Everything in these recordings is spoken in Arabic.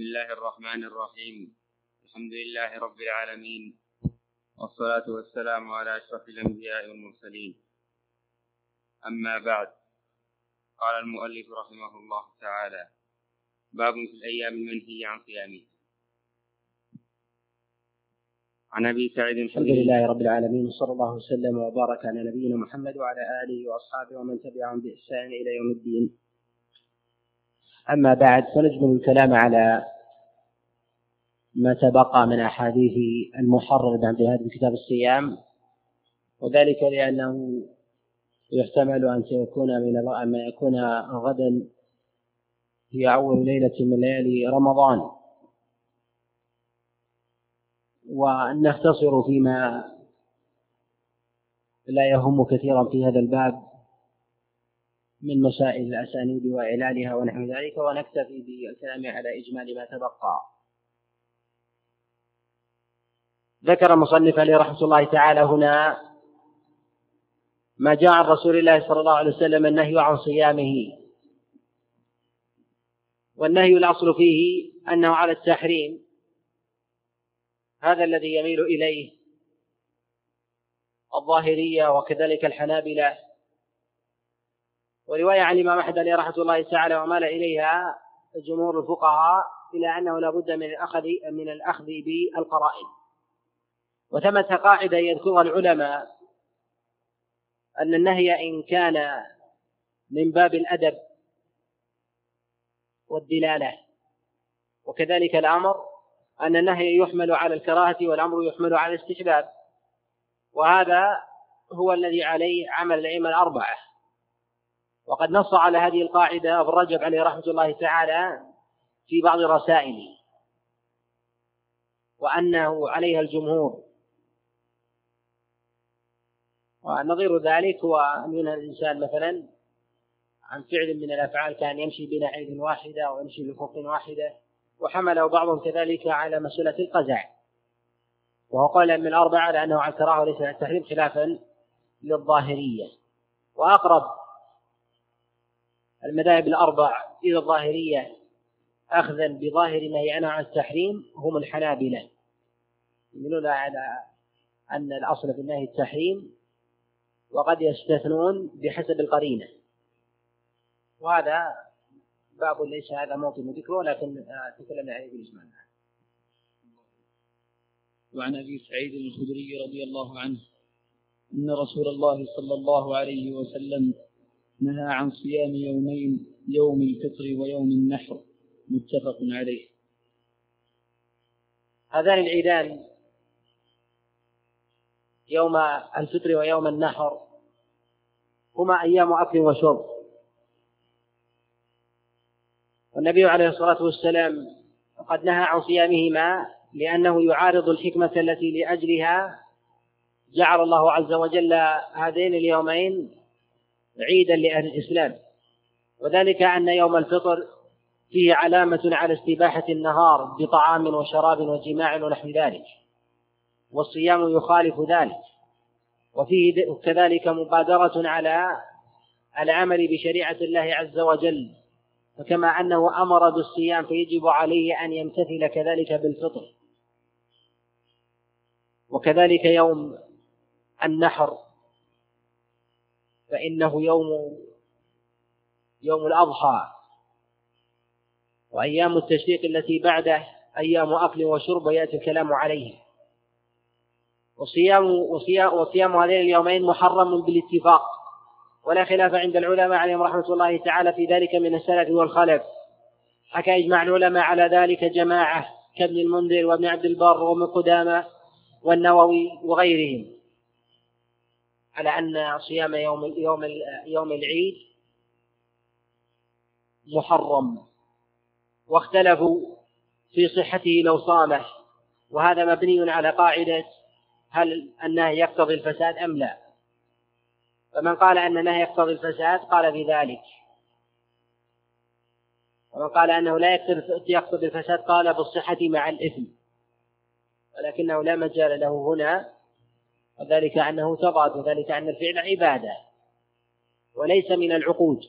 بسم الله الرحمن الرحيم الحمد لله رب العالمين والصلاة والسلام على أشرف الأنبياء والمرسلين أما بعد قال المؤلف رحمه الله تعالى باب في الأيام المنهي عن صيامه عن ابي سعيد الحمد لله رب العالمين وصلى الله وسلم وبارك على نبينا محمد وعلى اله واصحابه ومن تبعهم باحسان إلى يوم الدين. أما بعد فنجمل الكلام على ما تبقى من أحاديث المحرر بعد هذا كتاب الصيام وذلك لأنه يحتمل أن يكون من أن يكون غدا هي أول ليلة من ليالي رمضان. وأن نختصر فيما لا يهم كثيرا في هذا الباب من مسائل الأسانيد وإعلالها ونحو ذلك ونكتفي بالكلام على إجمال ما تبقى. ذكر المصنف عليه رحمة الله تعالى هنا ما جاء عن رسول الله صلى الله عليه وسلم النهي عن صيامه. والنهي الأصل فيه أنه على التحريم. هذا الذي يميل إليه الظاهرية وكذلك الحنابلة. ورواية عن الإمام أحمد عليه رحمة الله تعالى ومال إليها جمهور الفقهاء إلى أنه لا بد من الأخذ من الأخذ بالقرائن. وثمة قاعدة يذكرها العلماء أن النهي إن كان من باب الأدب والدلالة. وكذلك الأمر أن النهي يحمل على الكراهة والأمر يحمل على الاستحباب. وهذا هو الذي عليه عمل الأئمة الأربعة. وقد نص على هذه القاعدة ابن رجب عليه رحمة الله تعالى في بعض رسائله. وأنه عليها الجمهور. ونظير ذلك هو أن ينهى الإنسان مثلا عن فعل من الأفعال كان يمشي بنعيد واحدة أو يمشي بخف واحدة وحمله بعضهم كذلك على مسألة القزع. وهو قال من الأربعة على أنه على الكراهة وليس على التحريم خلافا للظاهرية. وأقرب المذاهب الأربع إلى الظاهرية أخذا بظاهر ما يعنى عن التحريم هم الحنابلة. يميلون على أن الأصل في النهي التحريم وقد يستثنون بحسب القرينة. وهذا باب ليس هذا موطن ذكره لكن تكلمنا عليه بالإجمال وعن أبي سعيد الخدري رضي الله عنه أن رسول الله صلى الله عليه وسلم نهى عن صيام يومين يوم الفطر ويوم النحر. متفق عليه. هذان العيدان يوم الفطر ويوم النحر هما أيام اكل وشرب. والنبي عليه الصلاة والسلام قد نهى عن صيامهما لأنه يعارض الحكمة التي لأجلها جعل الله عز وجل هذين اليومين عيدا لأهل الإسلام. وذلك أن يوم الفطر فيه علامة على استباحة النهار بطعام وشراب وجماع ونحو ذلك. والصيام يخالف ذلك. وفيه كذلك مبادرة على العمل بشريعة الله عز وجل. فكما أنه أمر بالصيام فيجب عليه أن يمتثل كذلك بالفطر. وكذلك يوم النحر فإنه يوم يوم الأضحى. وأيام التشريق التي بعده أيام أكل وشرب ويأتي الكلام عليها وصيام وصيام, وصيام هذين اليومين محرم بالاتفاق. ولا خلاف عند العلماء عليهم رحمة الله تعالى في ذلك من السلف والخلف. حكى إجماع العلماء على ذلك جماعة كابن المنذر وابن عبد البر وابن قدامة والنووي وغيرهم. على أن صيام يوم يوم يوم العيد محرم واختلفوا في صحته لو صامه وهذا مبني على قاعدة هل النهي يقتضي الفساد أم لا. فمن قال أن النهي يقتضي الفساد قال بذلك ومن قال أنه لا يقتضي الفساد قال بالصحة مع الإثم ولكنه لا مجال له هنا وذلك أنه تضاد وذلك أن الفعل عبادة وليس من العقود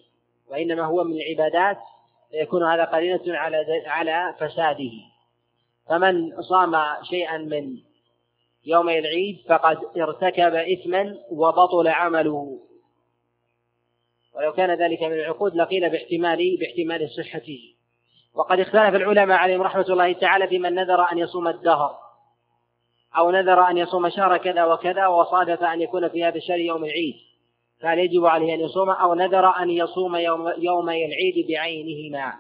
وإنما هو من العبادات فيكون هذا قرينة على على فساده. فمن صام شيئا من يومي العيد فقد ارتكب إثما وبطل عمله. ولو كان ذلك من العقود لقيل باحتمال باحتمال صحته. وقد اختلف العلماء عليهم رحمة الله تعالى في من نذر أن يصوم الدهر. أو نذر أن يصوم شهر كذا وكذا وصادف أن يكون في هذا الشهر يوم العيد. فهل يجب عليه أن يصوم أو نذر أن يصوم يوم يومي العيد بعينهما؟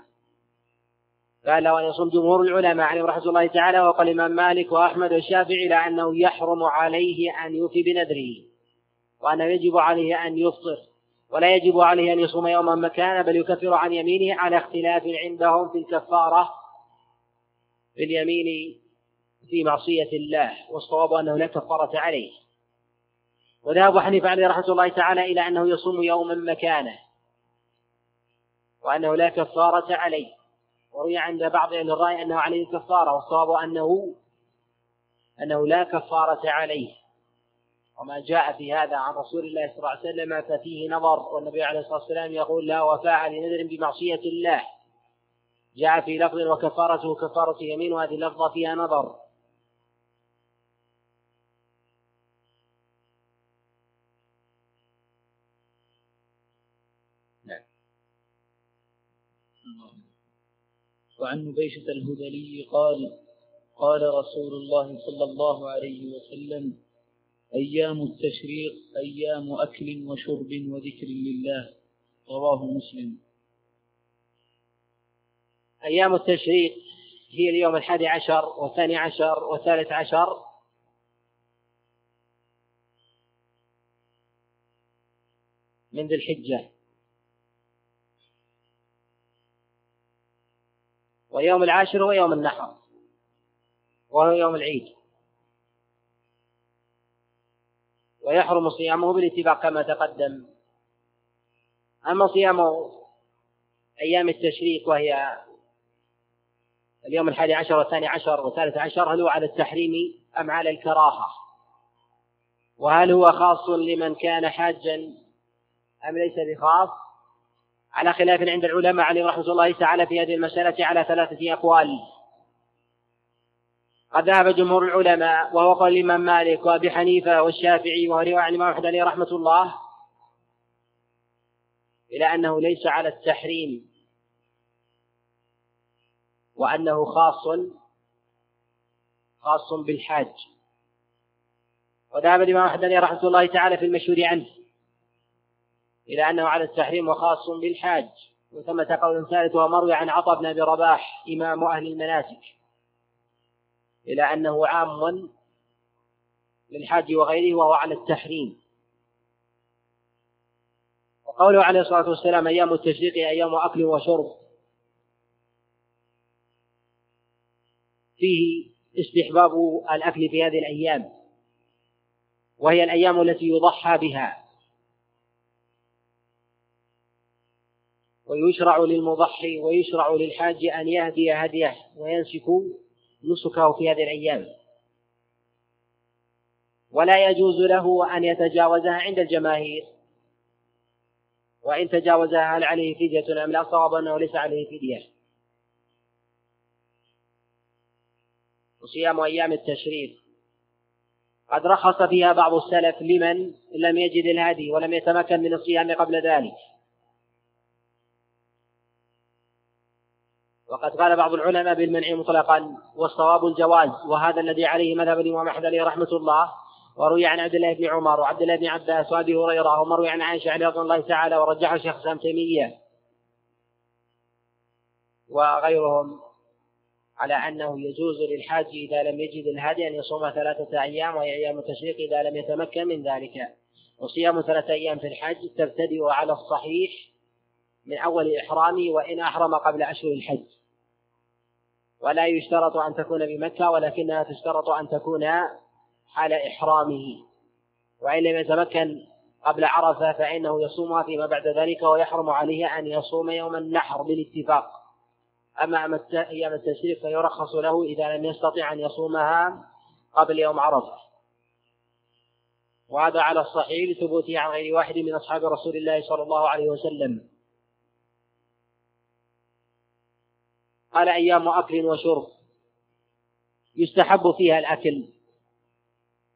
قال له أن يصوم جمهور العلماء عليهم رحمة الله تعالى وقال الإمام مالك وأحمد والشافعي إلى أنه يحرم عليه أن يوفي بنذره وأنه يجب عليه أن يفطر ولا يجب عليه أن يصوم يوما مكانا بل يكفر عن يمينه على اختلاف عندهم في الكفارة في اليمين في معصية الله والصواب أنه لا كفارة عليه. وذهب حنيفة عليه رحمة الله تعالى إلى أنه يصوم يوما مكانه وأنه لا كفارة عليه. وروي عند بعض أهل الرأي أنه عليه كفارة والصواب أنه أنه لا كفارة عليه. وما جاء في هذا عن رسول الله صلى الله عليه وسلم ففيه نظر والنبي عليه الصلاة والسلام يقول لا وفاء لنذر بمعصية الله. جاء في لفظ وكفارته كفارة يمين وهذه اللفظة فيها نظر. وعن نبيشة الهذلي قال قال رسول الله صلى الله عليه وسلم أيام التشريق أيام أكل وشرب وذكر لله. رواه مسلم. أيام التشريق هي اليوم الحادي عشر والثاني عشر والثالث عشر. من ذي الحجة. ويوم العاشر هو يوم النحر. وهو يوم العيد. ويحرم صيامه بالاتفاق كما تقدم. أما صيام أيام التشريق وهي اليوم الحادي عشر والثاني عشر والثالث عشر هل هو على التحريم أم على الكراهة؟ وهل هو خاص لمن كان حاجا أم ليس بخاص؟ على خلاف عند العلماء عليهم رحمة الله تعالى في هذه المسألة على ثلاثة أقوال. قد ذهب جمهور العلماء وهو قول الإمام مالك وأبي حنيفة والشافعي وهو عن الإمام أحمد عليه رحمة الله إلى أنه ليس على التحريم وأنه خاص خاص بالحاج. وذهب الإمام أحمد عليه رحمة الله تعالى في المشهور عنه. إلى أنه على التحريم وخاص بالحاج. وثمة قول ثالث ومروي عن عطاء بن أبي رباح إمام أهل المناسك إلى أنه عام للحاج وغيره وهو على التحريم. وقوله عليه الصلاة والسلام أيام التشريق أيام أكل وشرب. فيه استحباب الأكل في هذه الأيام. وهي الأيام التي يضحى بها. ويشرع للمضحي ويشرع للحاج أن يهدي هديه وينسك نسكه في هذه الأيام. ولا يجوز له أن يتجاوزها عند الجماهير. وإن تجاوزها هل عليه فدية أم لا صواب أنه ليس عليه فدية. وصيام أيام التشريق. قد رخص فيها بعض السلف لمن لم يجد الهدي ولم يتمكن من الصيام قبل ذلك. وقد قال بعض العلماء بالمنع مطلقا والصواب الجواز وهذا الذي عليه مذهب الإمام أحمد عليه رحمة الله. وروي عن عبد الله بن عمر وعبد الله بن عباس وأبي هريرة ومروي عن عائشة رضي الله تعالى ورجحه الشيخ الإسلام تيمية. وغيرهم على أنه يجوز للحاج إذا لم يجد الهدي أن يصوم ثلاثة أيام وهي أيام التشريق إذا لم يتمكن من ذلك. وصيام ثلاثة أيام في الحج تبتدئ على الصحيح من أول إحرامه وإن أحرم قبل اشهر الحج. ولا يشترط أن تكون بمكة ولكنها تشترط أن تكون حال إحرامه. وإن لم يتمكن قبل عرفة فإنه يصومها فيما بعد ذلك ويحرم عليه أن يصوم يوم النحر بالاتفاق. أما أيام التشريق فيرخص له إذا لم يستطع أن يصومها قبل يوم عرفة. وهذا على الصحيح لثبوته عن غير واحد من أصحاب رسول الله صلى الله عليه وسلم. قال أيام أكل وشرب. يستحب فيها الأكل.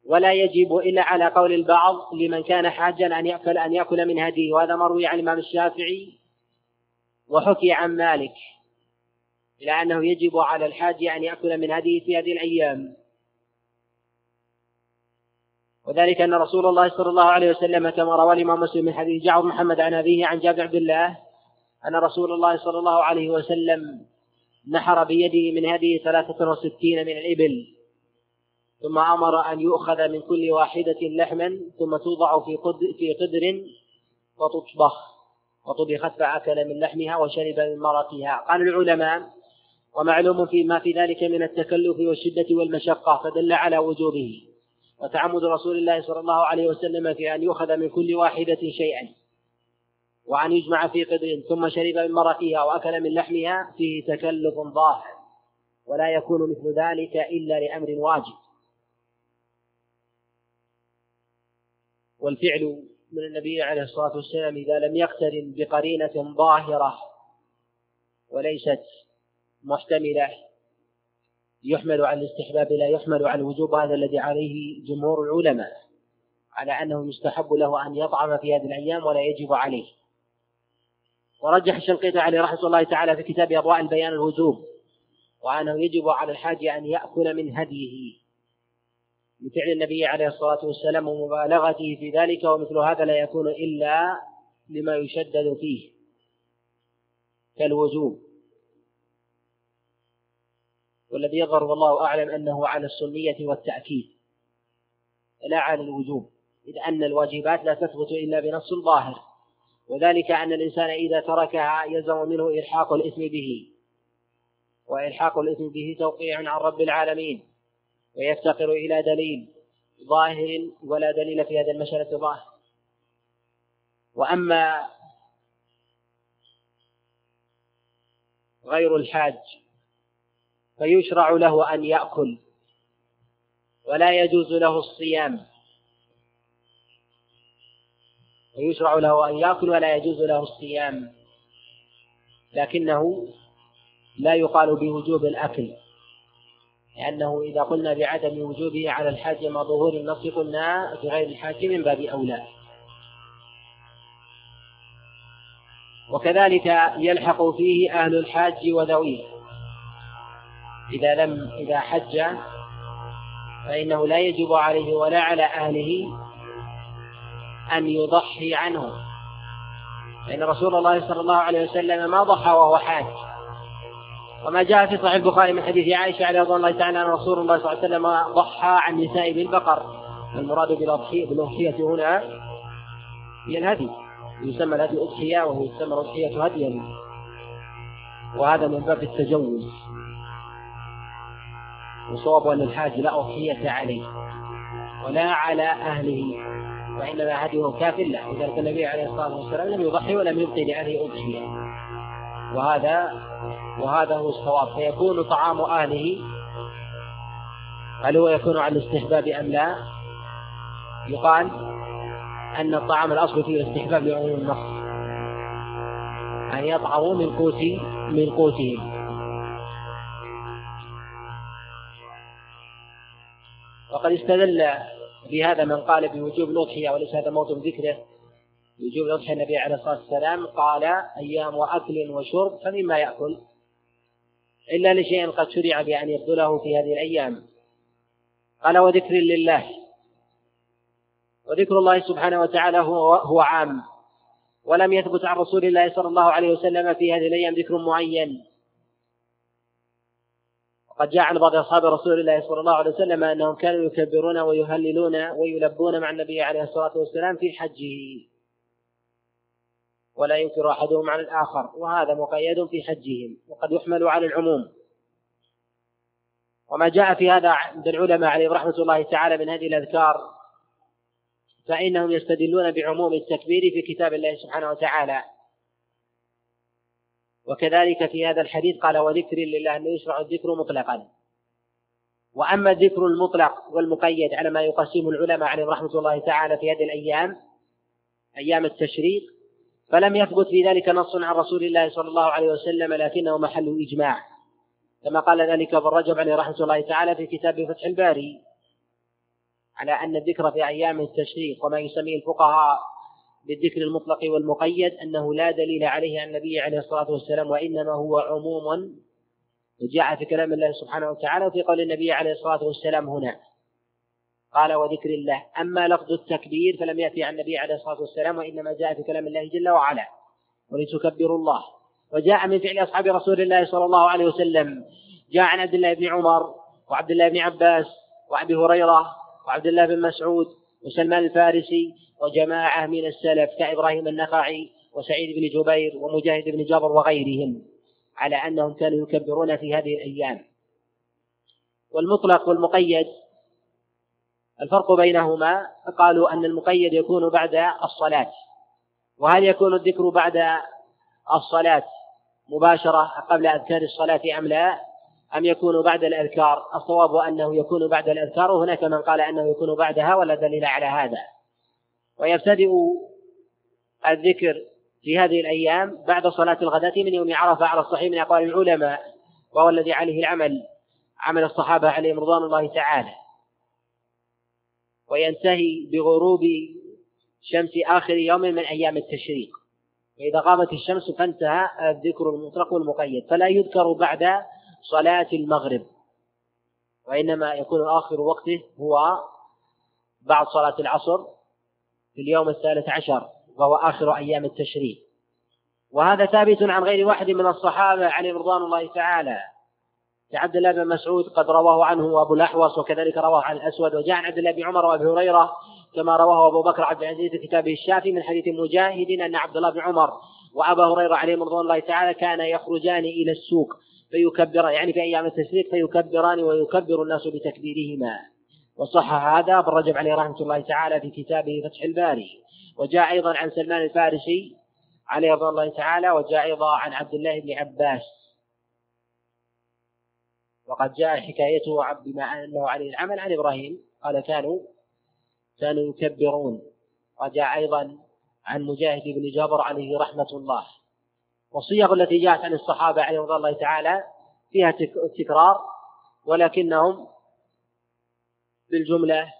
ولا يجب إلا على قول البعض لمن كان حاجا أن يأكل أن يأكل من هديه. وهذا مروي عن الإمام الشافعي وحكي عن مالك. إلى أنه يجب على الحاج أن يأكل من هديه في هذه الأيام. وذلك أن رسول الله صلى الله عليه وسلم كما روى الإمام مسلم من حديث جعفر محمد عن أبيه عن جابر عبد الله أن رسول الله صلى الله عليه وسلم نحر بيده من هذه ثلاثة وستين من الإبل ثم أمر أن يؤخذ من كل واحدة لحما ثم توضع في قدر, في قدر وتطبخ وطبخت فأكل من لحمها وشرب من مرقها. قال العلماء ومعلوم في ما في ذلك من التكلف والشدة والمشقة فدل على وجوبه. وتعمد رسول الله صلى الله عليه وسلم في أن يؤخذ من كل واحدة شيئا. وأن يجمع في قدر ثم شرب من مرقها وأكل من لحمها فيه تكلف ظاهر ولا يكون مثل ذلك إلا لأمر واجب. والفعل من النبي عليه الصلاة والسلام إذا لم يقترن بقرينة ظاهرة وليست محتملة يحمل على الاستحباب لا يحمل على الوجوب هذا الذي عليه جمهور العلماء على أنه يستحب له أن يطعم في هذه الأيام ولا يجب عليه. ورجح الشنقيطي عليه رحمة الله تعالى في كتاب أضواء البيان الوجوب وأنه يجب على الحاج أن يأكل من هديه. بفعل النبي عليه الصلاة والسلام ومبالغته في ذلك ومثل هذا لا يكون إلا لما يشدد فيه كالوجوب. والذي يظهر والله أعلم أنه على السنية والتأكيد لا على الوجوب إذ أن الواجبات لا تثبت إلا بنص ظاهر. وذلك أن الإنسان إذا تركها يلزم منه إلحاق الإثم به وإلحاق الإثم به توقيع عن رب العالمين ويفتقر إلى دليل ظاهر ولا دليل في هذه المسألة ظاهر وأما غير الحاج فيشرع له أن يأكل ولا يجوز له الصيام. ويشرع له أن يأكل ولا يجوز له الصيام. لكنه لا يقال بوجوب الأكل لأنه إذا قلنا بعدم وجوبه على الحاج مع ظهور النص قلنا في غير الحاج من باب أولى. وكذلك يلحق فيه أهل الحاج وذويه. إذا لم إذا حج فإنه لا يجب عليه ولا على أهله أن يضحي عنه. فإن رسول الله صلى الله عليه وسلم ما ضحى وهو حاج. وما جاء في صحيح البخاري من حديث عائشة عليه رضي الله تعالى أن رسول الله صلى الله عليه وسلم ضحى عن نساء بالبقر المراد بالأضحية هنا هي الهدي. يسمى الهدي أضحية وهو يسمى الأضحية هديا. وهذا من باب التجوز. وصواب أن الحاج لا أضحية عليه ولا على أهله. وإنما هديه كاف له لذلك النبي عليه الصلاة والسلام لم يضحي ولم يبقي لأهله أضحية. وهذا وهذا هو الصواب. فيكون طعام أهله هل هو يكون على الاستحباب أم لا؟ يقال أن الطعام الأصل فيه الاستحباب لعموم النص. أن يطعموا من قوت من قوتهم وقد استدل بهذا من قال بوجوب الأضحية وليس هذا موطن ذكره. وجوب الأضحية النبي عليه الصلاة والسلام قال أيام أكل وشرب فمما يأكل إلا لشيء قد شرع بأن يبذله في هذه الأيام. قال وذكر لله. وذكر الله سبحانه وتعالى هو هو عام. ولم يثبت عن رسول الله صلى الله عليه وسلم في هذه الأيام ذكر معين. وقد جاء عن بعض أصحاب رسول الله صلى الله عليه وسلم أنهم كانوا يكبرون ويهللون ويلبون مع النبي عليه الصلاة والسلام في حجه. ولا ينكر أحدهم على الآخر وهذا مقيد في حجهم وقد يحمل على العموم. وما جاء في هذا عند العلماء عليهم رحمة الله تعالى من هذه الأذكار فإنهم يستدلون بعموم التكبير في كتاب الله سبحانه وتعالى. وكذلك في هذا الحديث قال وذكر لله أنه يشرع الذكر مطلقا. وأما الذكر المطلق والمقيد على ما يقسم العلماء عليهم رحمة الله تعالى في هذه الأيام أيام التشريق فلم يثبت في ذلك نص عن رسول الله صلى الله عليه وسلم لكنه محل إجماع. كما قال ذلك ابن رجب عليه رحمة الله تعالى في كتاب فتح الباري على أن الذكر في أيام التشريق وما يسميه الفقهاء بالذكر المطلق والمقيد أنه لا دليل عليه عن النبي عليه الصلاة والسلام وإنما هو عموم وجاء في كلام الله سبحانه وتعالى وفي قول النبي عليه الصلاة والسلام هنا. قال وذكر الله. أما لفظ التكبير فلم يأتي عن النبي عليه الصلاة والسلام وإنما جاء في كلام الله جل وعلا. ولتكبروا الله. وجاء من فعل أصحاب رسول الله صلى الله عليه وسلم. جاء عن عبد الله بن عمر وعبد الله بن عباس وأبي هريرة وعبد الله بن مسعود وسلمان الفارسي وجماعة من السلف كإبراهيم النخعي وسعيد بن جبير ومجاهد بن جبر وغيرهم على أنهم كانوا يكبرون في هذه الأيام. والمطلق والمقيد الفرق بينهما قالوا أن المقيد يكون بعد الصلاة. وهل يكون الذكر بعد الصلاة مباشرة قبل أذكار الصلاة أم لا؟ أم يكون بعد الأذكار؟ الصواب أنه يكون بعد الأذكار. وهناك من قال أنه يكون بعدها ولا دليل على هذا. ويبتدئ الذكر في هذه الأيام بعد صلاة الغداة من يوم عرفة على الصحيح من أقوال العلماء وهو الذي عليه العمل عمل الصحابة عليهم رضوان الله تعالى. وينتهي بغروب شمس آخر يوم من أيام التشريق. وإذا غابت الشمس فانتهى الذكر المطلق والمقيد فلا يذكر بعد صلاة المغرب. وإنما يكون آخر وقته هو بعد صلاة العصر في اليوم الثالث عشر وهو آخر أيام التشريق. وهذا ثابت عن غير واحد من الصحابة عليهم رضوان الله تعالى. كعبد الله بن مسعود قد رواه عنه وأبو الأحوص وكذلك رواه عن الأسود. وجاء عن عبد الله بن عمر وأبي هريرة كما رواه أبو بكر عبد العزيز في كتابه الشافي من حديث مجاهد أن عبد الله بن عمر وأبا هريرة عليهم رضوان الله تعالى كان يخرجان إلى السوق فيكبران يعني في أيام التشريق فيكبران ويكبر الناس بتكبيرهما. وصح هذا ابن رجب عليه رحمة الله تعالى في كتابه فتح الباري. وجاء أيضا عن سلمان الفارسي عليه رضوان الله تعالى وجاء أيضا عن عبد الله بن عباس. وقد جاء حكايته بما أنه عليه العمل عن إبراهيم. قال كانوا كانوا يكبرون. وجاء أيضا عن مجاهد بن جابر عليه رحمة الله. والصيغ التي جاءت عن الصحابة عليهم رضي الله تعالى فيها تكرار ولكنهم بالجملة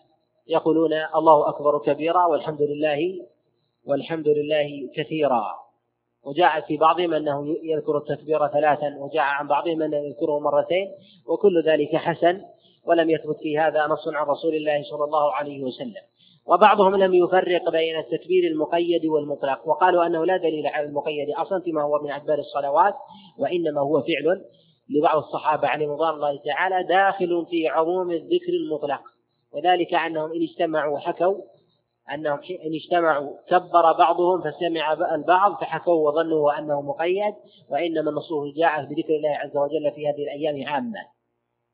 يقولون الله أكبر كبيرا والحمد لله والحمد لله كثيرا. وجاء في بعضهم أنه يذكر التكبير ثلاثا وجاء عن بعضهم أنه يذكره مرتين وكل ذلك حسن ولم يثبت في هذا نص عن رسول الله صلى الله عليه وسلم. وبعضهم لم يفرق بين التكبير المقيد والمطلق وقالوا أنه لا دليل على المقيد أصلا فيما هو من أدبار الصلوات وإنما هو فعل لبعض الصحابة عليهم رضوان الله تعالى داخل في عموم الذكر المطلق. وذلك أنهم إن اجتمعوا حكوا أنهم إن اجتمعوا كبر بعضهم فسمع البعض فحكوا وظنوا أنه مقيد وإنما النصوص جاءت بذكر الله عز وجل في هذه الأيام عامة.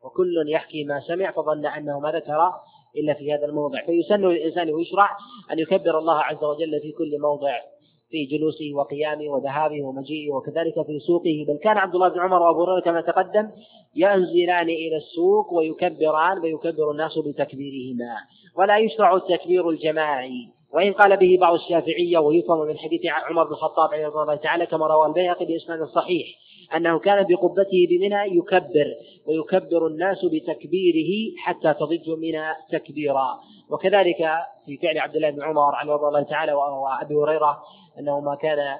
وكل يحكي ما سمع فظن أنه ما ذكر إلا في هذا الموضع. فيسن للإنسان ويشرع أن يكبر الله عز وجل في كل موضع. في جلوسه وقيامه وذهابه ومجيئه وكذلك في سوقه. بل كان عبد الله بن عمر وأبو هريرة كما تقدم ينزلان إلى السوق ويكبران ويكبر الناس بتكبيرهما. ولا يشرع التكبير الجماعي. وإن قال به بعض الشافعية ويفهم من حديث عمر بن الخطاب رضي الله تعالى كما روى البيهقي بإسناد صحيح أنه كان بقبته بمنى يكبر ويكبر الناس بتكبيره حتى تضج منى تكبيرا. وكذلك في فعل عبد الله بن عمر عن رضي الله تعالى وأبي هريرة أنه ما كان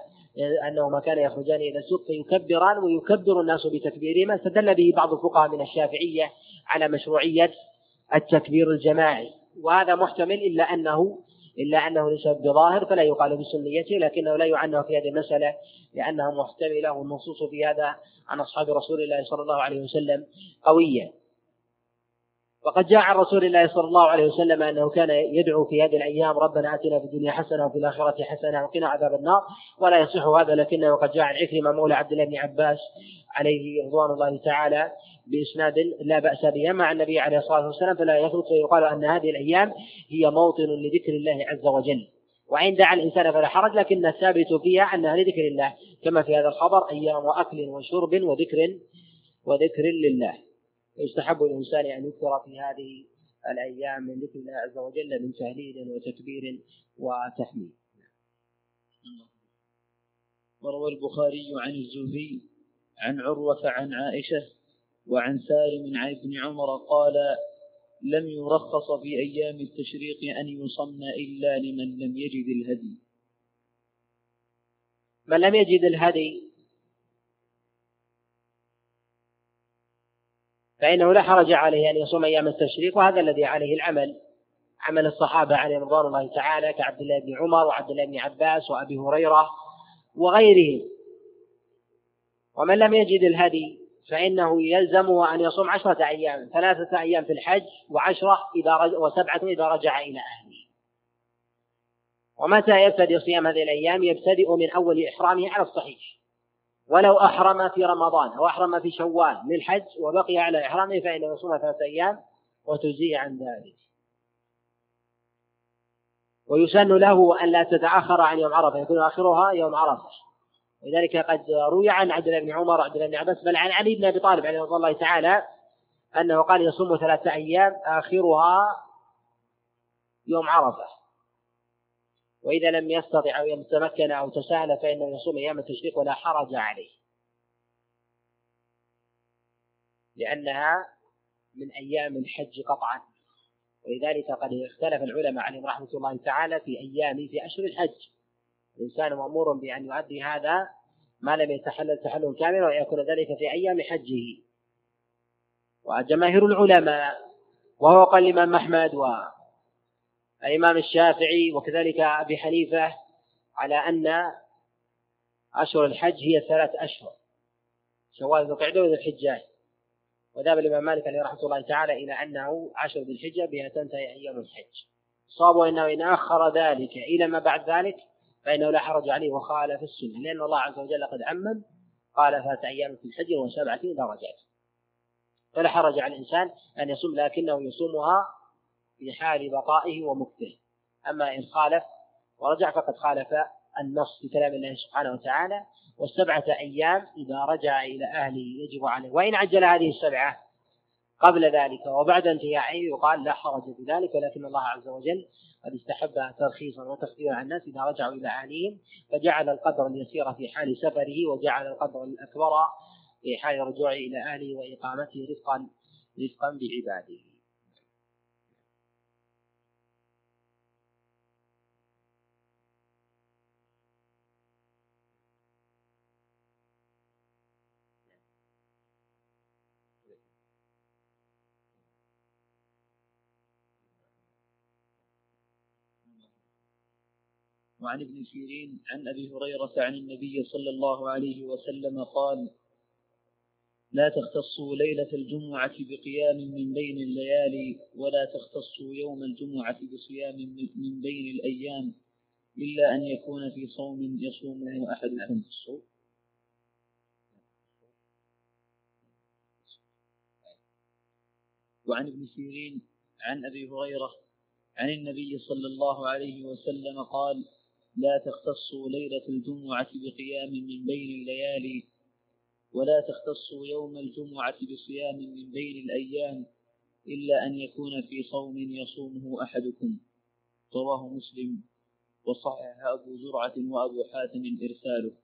أنه ما كان يخرجان إلى السوق فيكبران ويكبر الناس بتكبيرهما استدل به بعض الفقهاء من الشافعية على مشروعية التكبير الجماعي. وهذا محتمل إلا أنه إلا أنه ليس بظاهر فلا يقال بسنيته لكنه لا يعنى في هذه المسألة لأنها محتملة والنصوص في هذا عن أصحاب رسول الله صلى الله عليه وسلم قوية. وقد جاء عن رسول الله صلى الله عليه وسلم أنه كان يدعو في هذه الأيام ربنا آتنا في الدنيا حسنة وفي الآخرة حسنة وقنا عذاب النار. ولا يصح هذا لكنه قد جاء عن عكرمة مولى عبد الله بن عباس عليه رضوان الله تعالى بإسناد لا بأس به. أما النبي عليه الصلاة والسلام فلا يثبت فيقال أن هذه الأيام هي موطن لذكر الله عز وجل. وإن دعا الإنسان فلا حرج لكن الثابت فيها أنها لذكر الله كما في هذا الخبر أيام وأكل وشرب وذكر وذكر لله. يستحب للإنسان أن يكثر في هذه الأيام من ذكر الله عز وجل من تهليل وتكبير وتحميد. وروى البخاري عن الزهري عن عروة عن عائشة وعن سالم عن ابن عمر قال لم يرخص في أيام التشريق أن يصم إلا لمن لم يجد الهدي. من لم يجد الهدي فإنه لا حرج عليه أن يصوم أيام التشريق وهذا الذي عليه العمل. عمل الصحابة عليهم رضوان الله تعالى كعبد الله بن عمر وعبد الله بن عباس وأبي هريرة وغيرهم. ومن لم يجد الهدي فإنه يلزمه أن يصوم عشرة أيام ثلاثة أيام في الحج وعشرة إذا رجع وسبعة إذا رجع إلى أهله. ومتى يبتدئ صيام هذه الأيام؟ يبتدئ من أول إحرامه على الصحيح. ولو أحرم في رمضان أو أحرم في شوال للحج وبقي على إحرامه فإنه يصوم ثلاثة أيام وتجزي عن ذلك. ويسن له أن لا تتأخر عن يوم عرفة يكون آخرها يوم عرفة. ولذلك قد روي عن عبد الله بن عمر وعبد الله بن عباس بل عن علي بن أبي طالب عليه رضي الله تعالى أنه قال يصوم ثلاثة أيام آخرها يوم عرفة. وإذا لم يستطع أو يتمكن أو تساهل فانه يصوم أيام التشريق ولا حرج عليه. لأنها من أيام الحج قطعا. ولذلك قد اختلف العلماء عليهم رحمة الله تعالى في أيام في أشهر الحج. الإنسان مأمور بأن يؤدي هذا ما لم يتحلل تحلل كاملا ويكون ذلك في أيام حجه. وجماهير العلماء وهو قال الإمام أحمد والإمام الشافعي وكذلك أبي حنيفة على أن أشهر الحج هي ثلاث أشهر شوال ذو القعدة وذو الحجة وذهب الإمام مالك عليه رحمة الله تعالى إلى أنه عشر ذي الحجة بها تنتهي أيام الحج. صاب أنه إن أخر ذلك إلى ما بعد ذلك فإنه لا حرج عليه وخالف السنة لأن الله عز وجل قد عمم قال ثلاثة أيام في الحج وسبعة درجات. فلا حرج على الإنسان أن يصوم لكنه يصومها في حال بقائه ومكثه. أما إن خالف ورجع فقد خالف النص في كلام الله سبحانه وتعالى والسبعة أيام إذا رجع إلى أهله يجب عليه. وإن عجل هذه السبعة قبل ذلك وبعد انتهائه يقال لا حرج في ذلك ولكن الله عز وجل قد استحب ترخيصا وتخفيفا عن الناس إذا رجعوا إلى أهليهم فجعل القدر اليسير في حال سفره وجعل القدر الأكبر في حال رجوعه إلى أهله وإقامته رفقا رفقا بعباده. وعن ابن سيرين عن أبي هريرة عن النبي صلى الله عليه وسلم قال لا تختصوا ليلة الجمعة بقيام من بين الليالي ولا تختصوا يوم الجمعة بصيام من بين الأيام إلا أن يكون في صوم يصومه أحدكم. وعن ابن سيرين عن أبي هريرة عن النبي صلى الله عليه وسلم قال لا تختصوا ليلة الجمعة بقيام من بين الليالي ولا تختصوا يوم الجمعة بصيام من بين الأيام إلا أن يكون في صوم يصومه أحدكم. رواه مسلم وصحح أبو زرعة وأبو حاتم إرساله.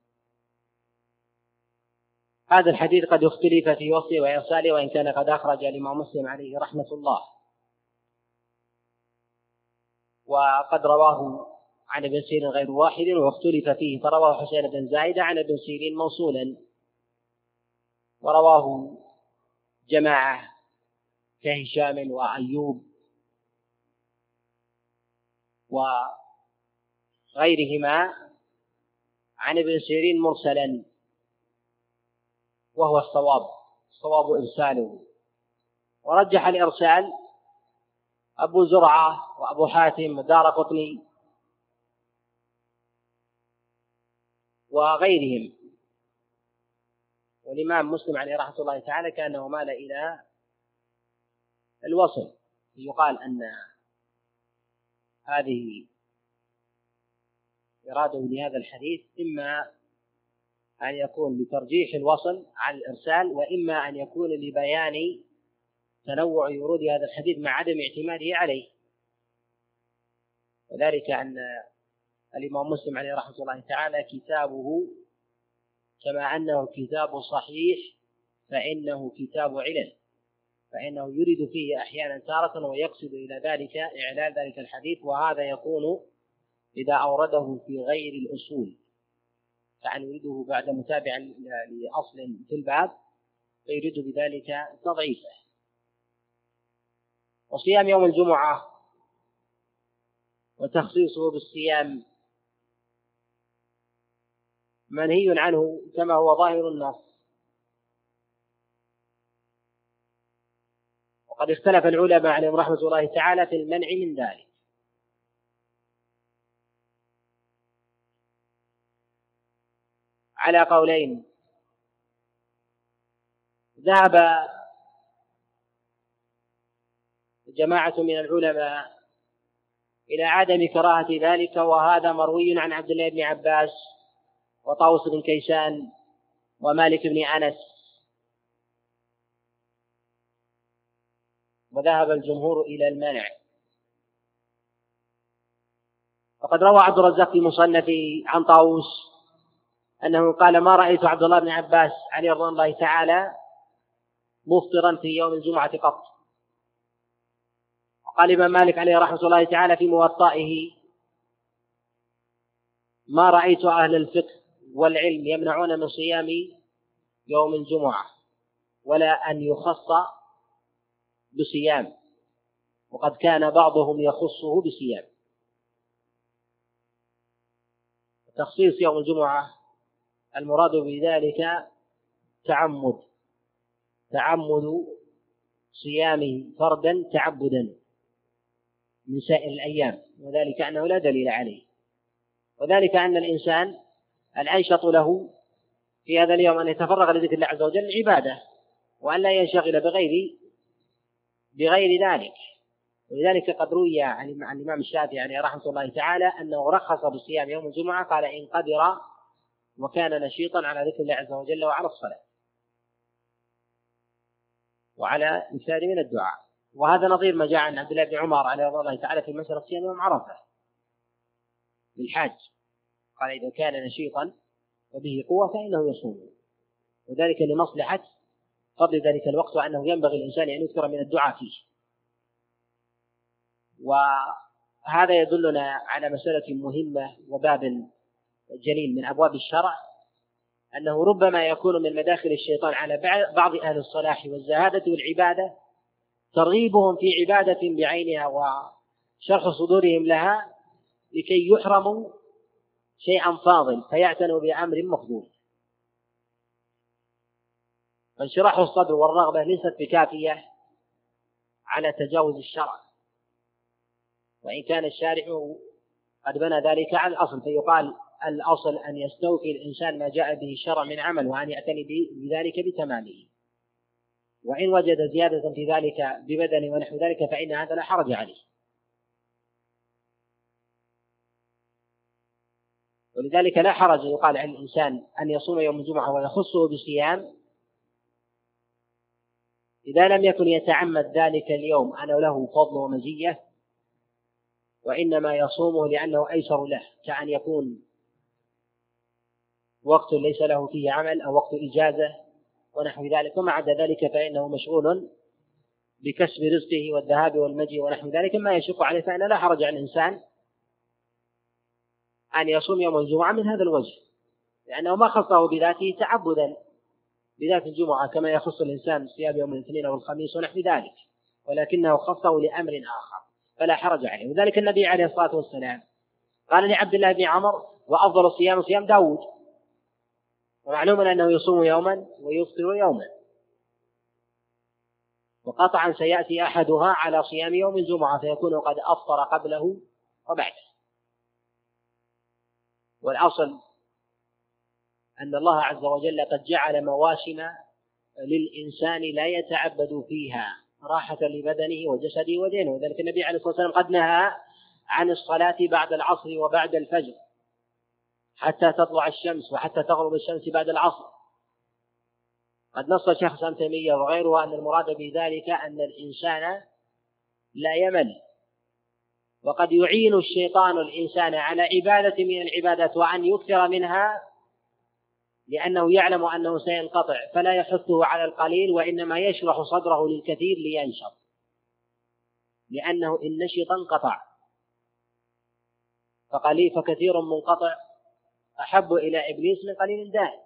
هذا الحديث قد اختلف في وصفه وإرساله وإن كان قد أخرج الإمام مسلم عليه رحمة الله. وقد رواه عن ابن سيرين غير واحد واختلف فيه فرواه حسين بن زايدة عن ابن سيرين موصولا. ورواه جماعة كهشام وأيوب وغيرهما عن ابن سيرين مرسلا. وهو الصواب الصواب إرساله. ورجح الإرسال أبو زرعة وأبو حاتم ودار قطني وغيرهم. والإمام مسلم عليه رحمة الله تعالى كأنه مال إلى الوصل. يقال أن هذه إرادة لهذا الحديث إما أن يكون لترجيح الوصل عن الإرسال وإما أن يكون لبيان تنوع ورود هذا الحديث مع عدم اعتماده عليه. وذلك أن الإمام مسلم عليه رحمة الله تعالى كتابه كما أنه كتاب صحيح فإنه كتاب علل فإنه يريد فيه أحيانا تارة ويقصد إلى ذلك إعلان ذلك الحديث وهذا يكون إذا أورده في غير الأصول. يعني يريده بعد متابعة لأصل في الباب؟ فيريد بذلك تضعيفه. وصيام يوم الجمعة وتخصيصه بالصيام منهي عنه كما هو ظاهر النص وقد اختلف العلماء عليهم رحمة الله تعالى في المنع من ذلك. على قولين. ذهب جماعة من العلماء إلى عدم كراهة ذلك وهذا مروي عن عبد الله بن عباس وطاووس بن كيسان ومالك بن أنس. وذهب الجمهور إلى المنع وقد روى عبد الرزاق في مصنفه عن طاووس أنه قال ما رأيت عبد الله بن عباس عليه رضوان الله تعالى مفطرا في يوم الجمعة قط وقال الإمام مالك عليه رحمة الله تعالى في موطئه ما رأيت أهل الفقه والعلم يمنعون من صيام يوم الجمعة ولا أن يخص بصيام وقد كان بعضهم يخصه بصيام. تخصيص يوم الجمعة المراد بذلك تعمد تعمد صيامه فردا تعبدا من سائر الأيام وذلك أنه لا دليل عليه. وذلك أن الإنسان الأنشط له في هذا اليوم أن يتفرغ لذكر الله عز وجل عبادة وأن لا ينشغل بغير بغير ذلك. ولذلك قد روي عن الإمام الشافعي عليه رحمة الله تعالى أنه رخص بصيام يوم الجمعة قال إن قدر وكان نشيطا على ذكر الله عز وجل وعلى الصلاة. وعلى مثال من الدعاء. وهذا نظير ما جاء عن عبد الله بن عمر عليه رضي الله تعالى في مسألة صيام يوم عرفة للحاج. قال إذا كان نشيطا وبه قوة فإنه يصوم. وذلك لمصلحة فضل ذلك الوقت وأنه ينبغي الإنسان أن يكثر من الدعاء فيه. وهذا يدلنا على مسألة مهمة وباب جليل من أبواب الشرع أنه ربما يكون من مداخل الشيطان على بعض أهل الصلاح والزهادة والعبادة ترغيبهم في عبادة بعينها وشرح صدورهم لها لكي يحرموا شيئا فاضل فيعتنوا بأمر مفضول فانشراح الصدر والرغبة ليست بكافية على تجاوز الشرع. وإن كان الشارع قد بنى ذلك على الأصل فيقال الأصل أن يستوفي الإنسان ما جاء به الشرع من عمل وأن يعتني بذلك بتمامه. وإن وجد زيادة في ذلك ببدن ونحو ذلك فإن هذا لا حرج عليه. ولذلك لا حرج يقال عن الإنسان أن يصوم يوم الجمعة ويخصه بصيام. إذا لم يكن يتعمد ذلك اليوم أنه له فضل ومزية وإنما يصومه لأنه أيسر له كأن يكون وقت ليس له فيه عمل أو وقت إجازة ونحو ذلك وما عدا ذلك فإنه مشغول بكسب رزقه والذهاب والمجيء ونحو ذلك ما يشق عليه فإن لا حرج على الإنسان أن يصوم يوم الجمعة من هذا الوجه لأنه ما خصه بذاته تعبدا بذات الجمعة كما يخص الإنسان صيام يوم الاثنين أو الخميس ونحو ذلك ولكنه خصه لأمر آخر فلا حرج عليه. وذلك النبي عليه الصلاة والسلام. قال لعبد الله بن عمر وأفضل الصيام صيام داود. ومعلوم أنه يصوم يوما ويفطر يوما. وقطعا سيأتي أحدها على صيام يوم الجمعة فيكون قد أفطر قبله وبعده. والأصل أن الله عز وجل قد جعل مواسم للإنسان لا يتعبد فيها راحة لبدنه وجسده ودينه. وذلك النبي عليه الصلاة والسلام قد نهى عن الصلاة بعد العصر وبعد الفجر حتى تطلع الشمس وحتى تغرب الشمس بعد العصر. قد نص شيخ الإسلام تيمية وغيره أن المراد بذلك أن الإنسان لا يمل. وقد يعين الشيطان الإنسان على عبادة من العبادات وأن يكثر منها لأنه يعلم أنه سينقطع فلا يحثه على القليل وإنما يشرح صدره للكثير لينشط. لأنه إن نشط انقطع. فقليل فكثير منقطع. أحب إلى إبليس من قليل دائم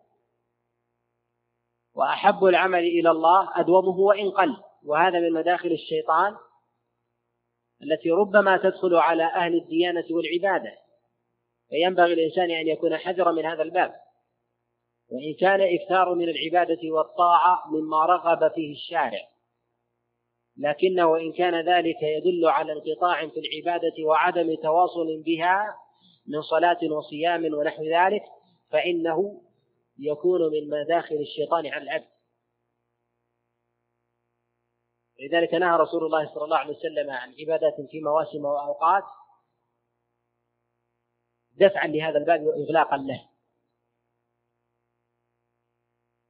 وأحب العمل إلى الله أدومه وإن قل. وهذا من مداخل الشيطان. التي ربما تدخل على أهل الديانة والعبادة. فينبغي الإنسان أن يكون حذرا من هذا الباب. وإن كان إكثار من العبادة والطاعة مما رغب فيه الشارع. لكنه وإن كان ذلك يدل على انقطاع في العبادة وعدم تواصل بها من صلاة وصيام ونحو ذلك فإنه يكون من مداخل الشيطان على العبد. لذلك نهى رسول الله صلى الله عليه وسلم عن عبادات في مواسم وأوقات دفعا لهذا الباب وإغلاقا له.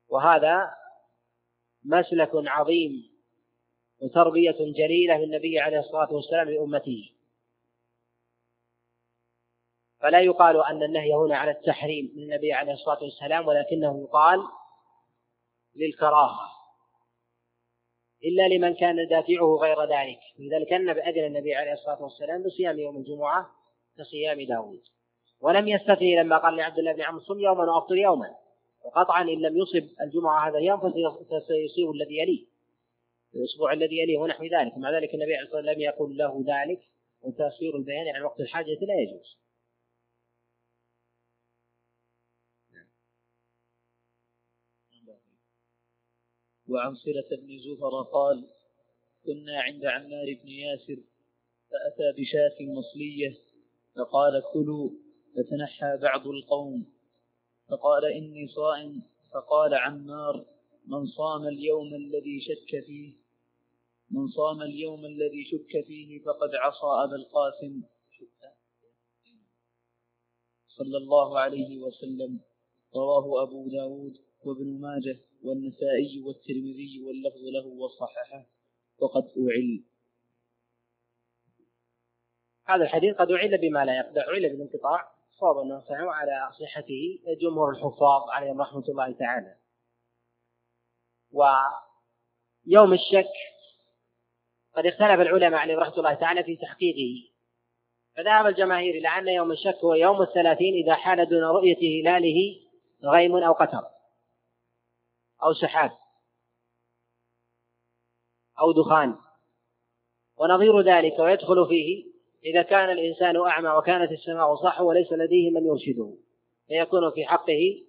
وهذا مسلك عظيم وتربية جليلة للنبي عليه الصلاة والسلام لأمته. فلا يقال أن النهي هنا على التحريم من النبي عليه الصلاة والسلام ولكنه يقال للكراهة. إلا لمن كان دافعه غير ذلك. لذلك أذن النبي عليه الصلاة والسلام بصيام يوم الجمعة كصيام داود. ولم يستثني لما قال لعبد الله بن عمرو صم يوما وأفطر يوما. وقطعا إن لم يصب الجمعة هذا اليوم فسيصيب الذي يليه. الأسبوع الذي يليه ونحو ذلك. مع ذلك النبي عليه الصلاة والسلام لم يقل له ذلك. وتأخير البيان عن وقت الحاجة لا يجوز. وعن صلة بن زفر قال كنا عند عمار بن ياسر فأتى بشاة مصلية فقال كلوا فتنحى بعض القوم. فقال إني صائم. فقال عمار من صام اليوم الذي شك فيه من صام اليوم الذي شك فيه فقد عصى أبا القاسم. صلى الله عليه وسلم. رواه أبو داود وابن ماجه. والنسائي والترمذي واللفظ له وصححه وقد أعل. هذا الحديث قد أعل بما لا يقدر أعل بالانقطاع. صواب أنه على صحته جمهور الحفاظ عليهم رحمة الله تعالى. ويوم الشك قد اختلف العلماء عليهم رحمة الله تعالى في تحقيقه. فذهب الجماهير إلى أن يوم الشك هو يوم الثلاثين إذا حال دون رؤية هلاله غيم أو قتر. أو سحاب أو دخان. ونظير ذلك ويدخل فيه إذا كان الإنسان أعمى وكانت السماء صح وليس لديه من يرشده. فيكون في حقه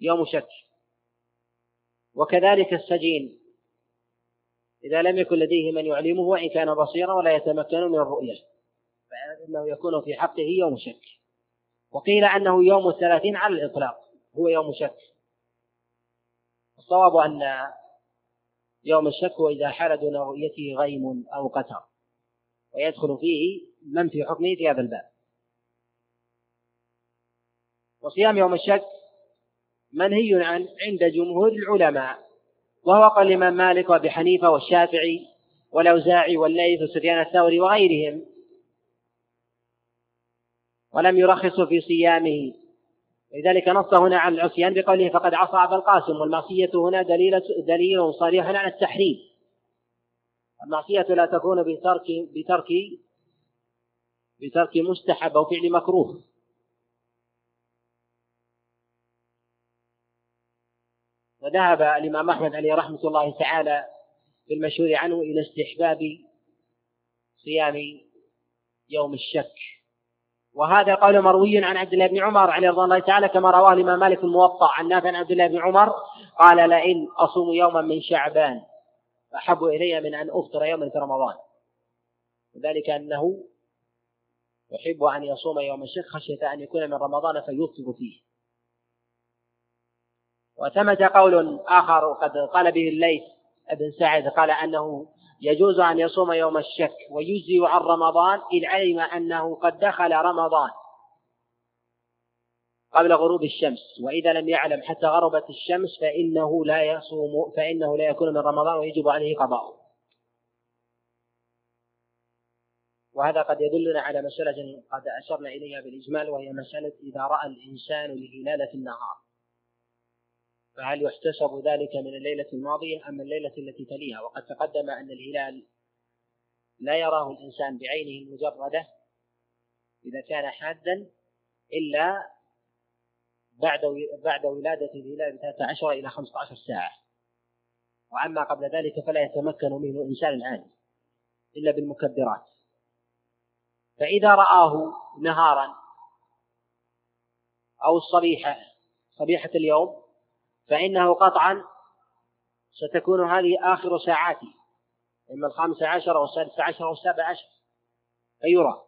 يوم شك. وكذلك السجين. إذا لم يكن لديه من يعلمه وإن كان بصيرا ولا يتمكن من الرؤية. فإنه يكون في حقه يوم شك. وقيل أنه يوم الثلاثين على الإطلاق. هو يوم شك. الصواب أن يوم الشك إذا حال دون رؤيته غيم أو قتر ويدخل فيه من في حكمه في هذا الباب. وصيام يوم الشك منهي عن عند جمهور العلماء وهو قال الإمام مالك وأبي حنيفة والشافعي والأوزاعي والليث وسفيان الثوري وغيرهم. ولم يرخصوا في صيامه لذلك نص هنا على العصيان بقوله فقد عصى أبا القاسم والمعصية هنا دليل دليل صريح على التحريم. المعصية لا تكون بترك بترك بترك مستحب أو فعل مكروه. وذهب الإمام أحمد عليه رحمة الله تعالى في المشهور عنه إلى استحباب صيام يوم الشك. وهذا قول مروي عن عبد الله بن عمر عليه رضي الله تعالى كما رواه الإمام مالك الموطأ عن نافع عن عبد الله بن عمر قال لئن أصوم يوما من شعبان أحب إلي من أن أفطر يوما في رمضان. وذلك أنه يحب أن يصوم يوم الشك خشية أن يكون من رمضان فيفطر فيه. وثمة قول آخر قد قال به الليث بن سعد قال أنه يجوز أن يصوم يوم الشك ويجزي عن رمضان إذ علم أنه قد دخل رمضان قبل غروب الشمس. وإذا لم يعلم حتى غربت الشمس فإنه لا يصوم فإنه لا يكون من رمضان ويجب عليه قضاءه. وهذا قد يدلنا على مسألة قد أشرنا إليها بالإجمال وهي مسألة إذا رأى الإنسان الهلال في النهار. فهل يحتسب ذلك من الليلة الماضية أم الليلة التي تليها؟ وقد تقدم أن الهلال لا يراه الإنسان بعينه المجردة إذا كان حادا إلا بعد بعد ولادة الهلال بثلاثة عشر إلى خمسة عشر ساعة. وأما قبل ذلك فلا يتمكن منه الإنسان العادي إلا بالمكبرات. فإذا رآه نهارا أو الصبيحة صبيحة اليوم فإنه قطعا ستكون هذه آخر ساعاته إما الخامسة عشر أو السادسة عشر أو السابعة عشر فيرى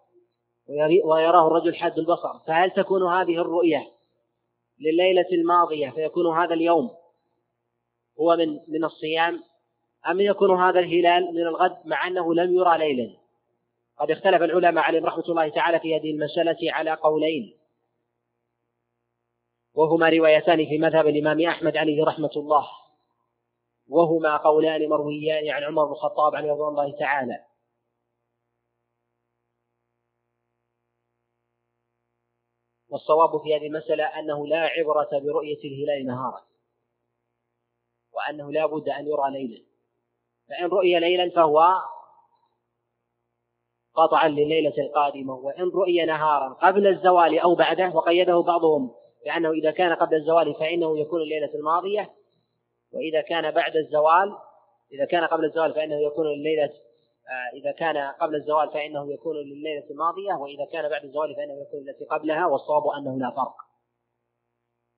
ويراه الرجل حاد البصر. فهل تكون هذه الرؤية لليلة الماضية فيكون هذا اليوم هو من من الصيام أم يكون هذا الهلال من الغد مع أنه لم يرى ليلا؟ قد اختلف العلماء عليهم رحمة الله تعالى في هذه المسألة على قولين. وهما روايتان في مذهب الإمام أحمد عليه رحمة الله. وهما قولان مرويان عن عمر بن الخطاب عليه رضوان الله تعالى. والصواب في هذه المسألة أنه لا عبرة برؤية الهلال نهارا. وأنه لا بد أن يرى ليلا. فإن رؤي ليلا فهو قطعا لليلة القادمة. وإن رؤي نهارا قبل الزوال أو بعده وقيده بعضهم لأنه إذا كان قبل الزوال فإنه يكون الليلة الماضية وإذا كان بعد الزوال إذا كان قبل الزوال فإنه يكون الليلة آه، إذا كان قبل الزوال فإنه يكون لليلة الماضية وإذا كان بعد الزوال فإنه يكون التي قبلها والصواب أنه لا فرق.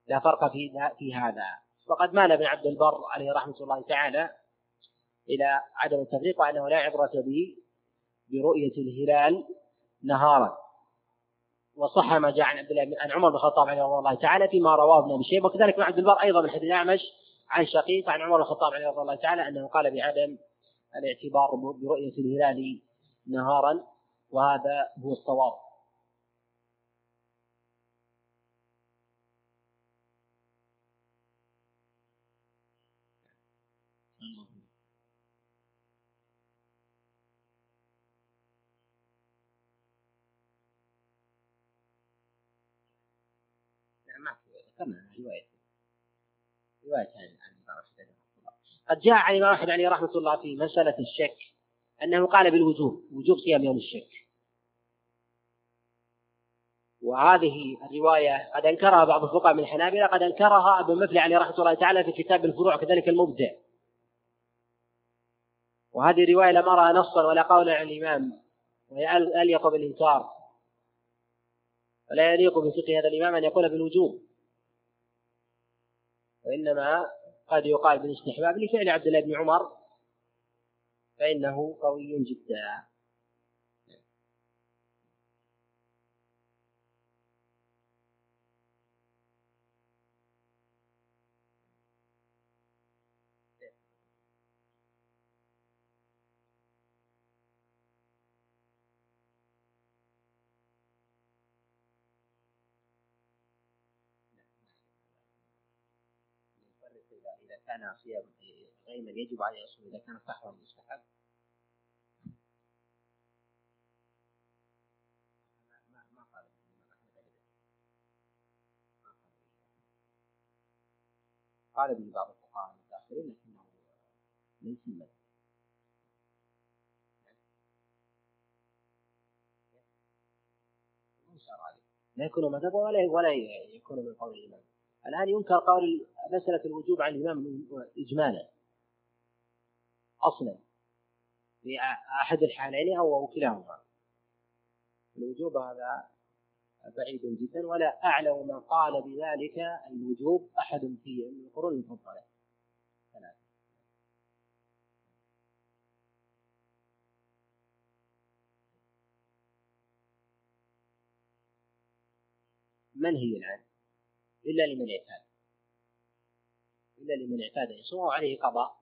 لا فرق في في هذا. وقد مال ابن عبد البر عليه رحمة الله تعالى إلى عدم التفريق وأنه لا عبرة به برؤية الهلال نهارا. وصح ما جاء عن عبد الله عن عمر بن الخطاب رضي الله تعالى فيما رواه ابن أبي شيبة وكذلك ابن عبد البر أيضا من حديث الاعمش عن شقيق عن عمر بن الخطاب رضي الله تعالى أنه قال بعدم الاعتبار برؤية الهلال نهارا وهذا هو الصواب. ذكرنا رواية رواية عن الإمام أحمد قد جاء عن الإمام أحمد عليه رحمة الله في مسألة الشك أنه قال بالوجوب وجوب صيام يوم الشك. وهذه الرواية قد أنكرها بعض الفقهاء من الحنابلة قد أنكرها ابن مفلح عليه رحمة الله تعالى في كتاب الفروع كذلك المبدع. وهذه الرواية لم أرها نصا ولا قولا عن الإمام وهي أليق بالإنكار. ولا يليق بفقه هذا الإمام أن يقول بالوجوب. وإنما قد يقال بالاستحباب لفعل عبد الله بن عمر فإنه قوي جدا. كان صيام غيما يجب عليه يصوم إذا كان صحوا مستحب. ما قال به بعض الفقهاء المتأخرين لكنه ليس المذهب لا يكون مذهبا ولا ولا يكون من قول الإمام. الآن ينكر قول مسألة الوجوب عن الإمام إجمالا. أصلا. في أحد الحالين أو كلاهما. الوجوب هذا بعيد جدا ولا أعلم من قال بذلك الوجوب أحد في القرون المفضلة. ثلاثة منهي الآن؟ إلا لمن اعتاد. إلا لمن اعتاد. يصوم عليه قضاء.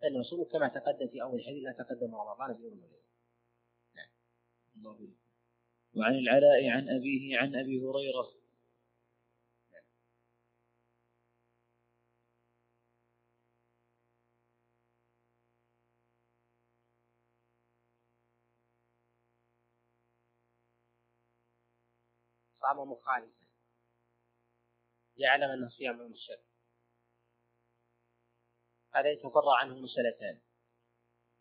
فإنه يصوم كما تقدم في أول الحديث لا تقدم رمضان بيوم وليلة نعم. وعن العلاء عن أبيه عن أبي هريرة. صام مخالفا. يعلم أنه صيام يوم الشك هذا يتفرع عنه مسألتان.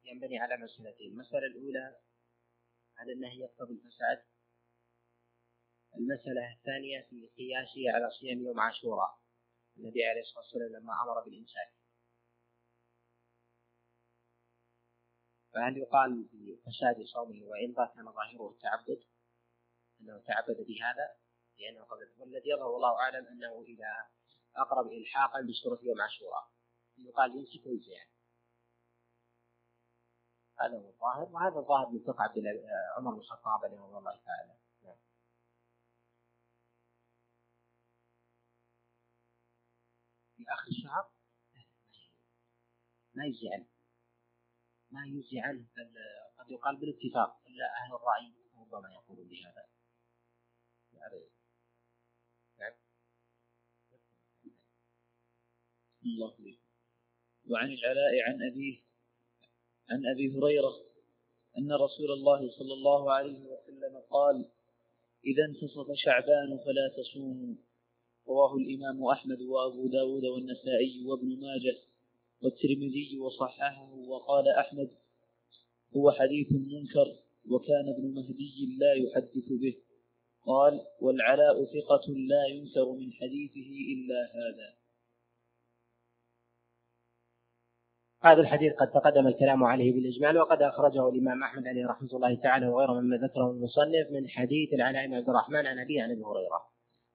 ينبني على مسألتين. المسألة الأولى على النهي يقتضي الفساد. المسألة الثانية في قياسه على صيام يوم عاشوراء. النبي عليه الصلاة والسلام لما أمر بالإمساك فهل يقال بفساد صومه وإن كان ظاهره التعبد؟ أنه تعبد بهذا؟ لأنه قبل والذي يظهر الله أعلم أنه إذا أقرب إلحاقا بشروط يوم عاشوراء يقال يمسك ويجزي يعني. هذا هو الظاهر وهذا الظاهر من فقه عبد عمر بن الخطاب رحمه الله تعالى نعم. في آخر الشهر ما يجزي عنه ما يجزي عنه بل قد يقال بالاتفاق إلا أهل الرأي ربما يقولون بهذا يعني الله وعن العلاء عن أبيه عن أبي هريرة أن رسول الله صلى الله عليه وسلم قال إذا انتصف شعبان فلا تصوموا رواه الإمام أحمد وأبو داود والنسائي وابن ماجه والترمذي وصححه وقال أحمد هو حديث منكر وكان ابن مهدي لا يحدث به قال والعلاء ثقة لا ينكر من حديثه إلا هذا هذا الحديث قد تقدم الكلام عليه بالإجمال وقد أخرجه الإمام أحمد عليه رحمة الله تعالى وغيره مما ذكره المصنف من حديث العلاء بن عبد الرحمن عن أبيه عن أبي هريرة.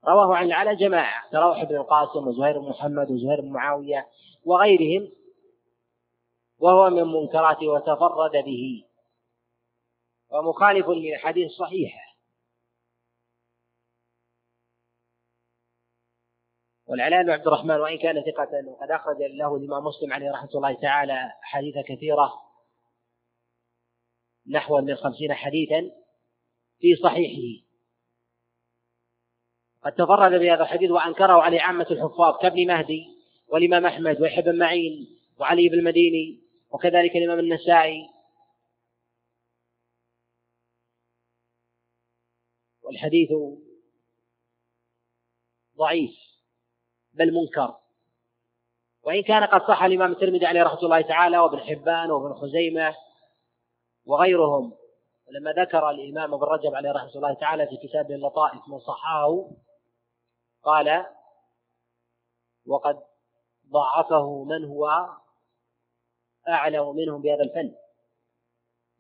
رواه عن العلاء جماعة تروح بن القاسم وزهير بن محمد وزهير بن معاوية وغيرهم وهو من منكراته وتفرد به ومخالف للحديث الصحيح والعلاء بن عبد الرحمن وإن كان ثقة وقد أخرج له الإمام مسلم عليه رحمة الله تعالى حديث كثيرة نحو من خمسين حديثا في صحيحه. قد تفرد بهذا الحديث وأنكره عليه عامة الحفاظ كابن مهدي والإمام أحمد ويحيى بن معين وعلي بن المديني وكذلك الإمام النسائي. والحديث ضعيف. بل منكر. وإن كان قد صح الإمام الترمذي عليه رحمة الله تعالى وابن حبان وابن خزيمة وغيرهم ولما ذكر الإمام ابن رجب عليه رحمة الله تعالى في كتاب اللطائف من صححه قال وقد ضعفه من هو أعلم منهم بهذا الفن.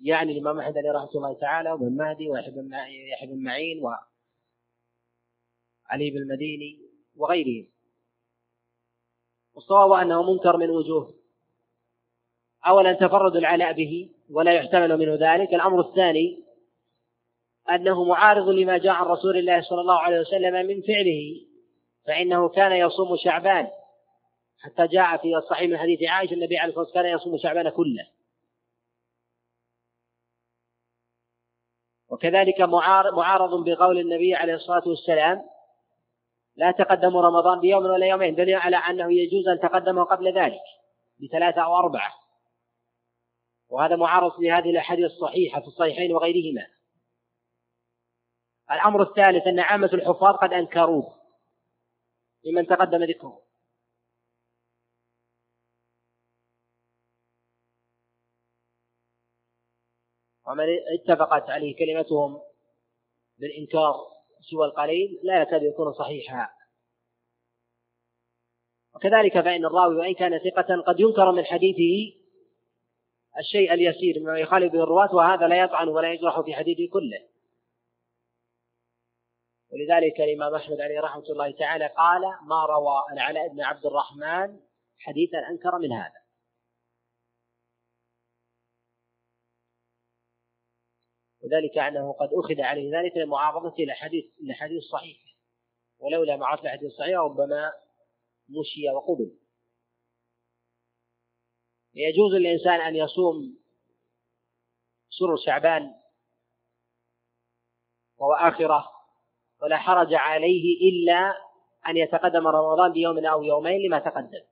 يعني الإمام أحمد عليه رحمة الله تعالى وابن مهدي ويحيى بن معين وعلي بن المديني وغيرهم. والصواب أنه منكر من وجوه. أولا تفرد العلاء به ولا يحتمل منه ذلك. الأمر الثاني أنه معارض لما جاء عن رسول الله صلى الله عليه وسلم من فعله فإنه كان يصوم شعبان. حتى جاء في الصحيح من حديث عائشة النبي عليه الصلاة والسلام كان يصوم شعبان كله. وكذلك معارض بقول النبي عليه الصلاة والسلام لا تقدموا رمضان بيوم ولا يومين دليل على أنه يجوز أن تقدمه قبل ذلك بثلاثة أو أربعة. وهذا معارض لهذه الأحاديث الصحيحة في الصحيحين وغيرهما. الأمر الثالث أن عامة الحفاظ قد أنكروه لمن تقدم ذكره. ومن اتفقت عليه كلمتهم بالإنكار سوى القليل لا يكاد يكون صحيحا. وكذلك فإن الراوي وإن كان ثقة قد ينكر من حديثه الشيء اليسير مما يخالف به الرواة وهذا لا يطعن ولا يجرح في حديثه كله. ولذلك الإمام أحمد عليه رحمة الله تعالى قال ما روى العلاء بن عبد الرحمن حديثا أنكر من هذا. وذلك أنه قد أخذ عليه ذلك لمعارضة الأحاديث الأحاديث الصحيحة ولولا معارضة الأحاديث الصحيحة ربما مشي وقبل. يجوز للإنسان أن يصوم سر شعبان وهو آخرة ولا حرج عليه إلا أن يتقدم رمضان بيوم أو يومين لما تقدم.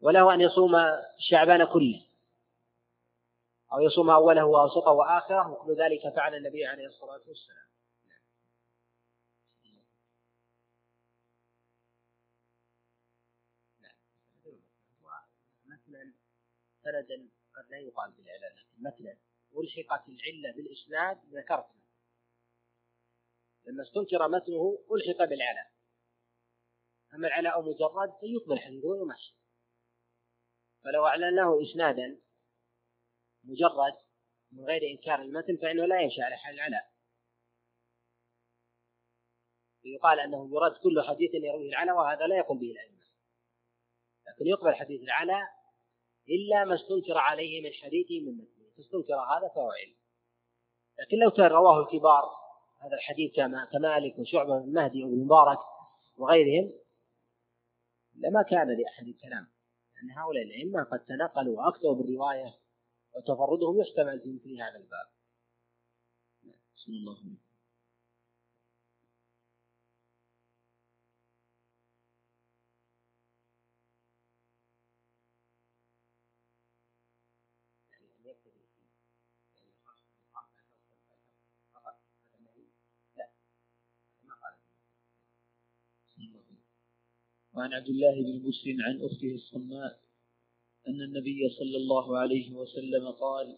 وله أن يصوم شعبان كله. أو يصوم أوله وأوسطه وآخره وكل ذلك فعل النبي عليه الصلاة والسلام. مثلا سندا قد لا يقال بالعلة لكن مثلا ألحقت العلة بالإسناد ذكرتها لما استنكر متنه ألحق بالعلاء أما العلاء مجرد فيقبل حديثه ويمشي. فلو أعلناه إسنادا مجرد من غير إنكار المتن فإنه لا يمشي على حال العلاء فيقال أنه يرد كل حديث يرويه العلاء وهذا لا يقوم به الأئمة. لكن يقبل حديث العلاء إلا ما استنكر عليه من حديثه من متنه. فاستنكر هذا فهو علم. لكن لو كان رواه الكبار هذا الحديث كما كمالك وشعبة بن مهدي وابن مبارك وغيرهم لما كان لأحد الكلام. لأن هؤلاء الأئمة قد تنقلوا وأكثروا بالرواية وتفردهم يحتمل في مثل هذا الباب. بسم الله وعن عبد الله بن مسلم عن أخته الصماء أن النبي صلى الله عليه وسلم قال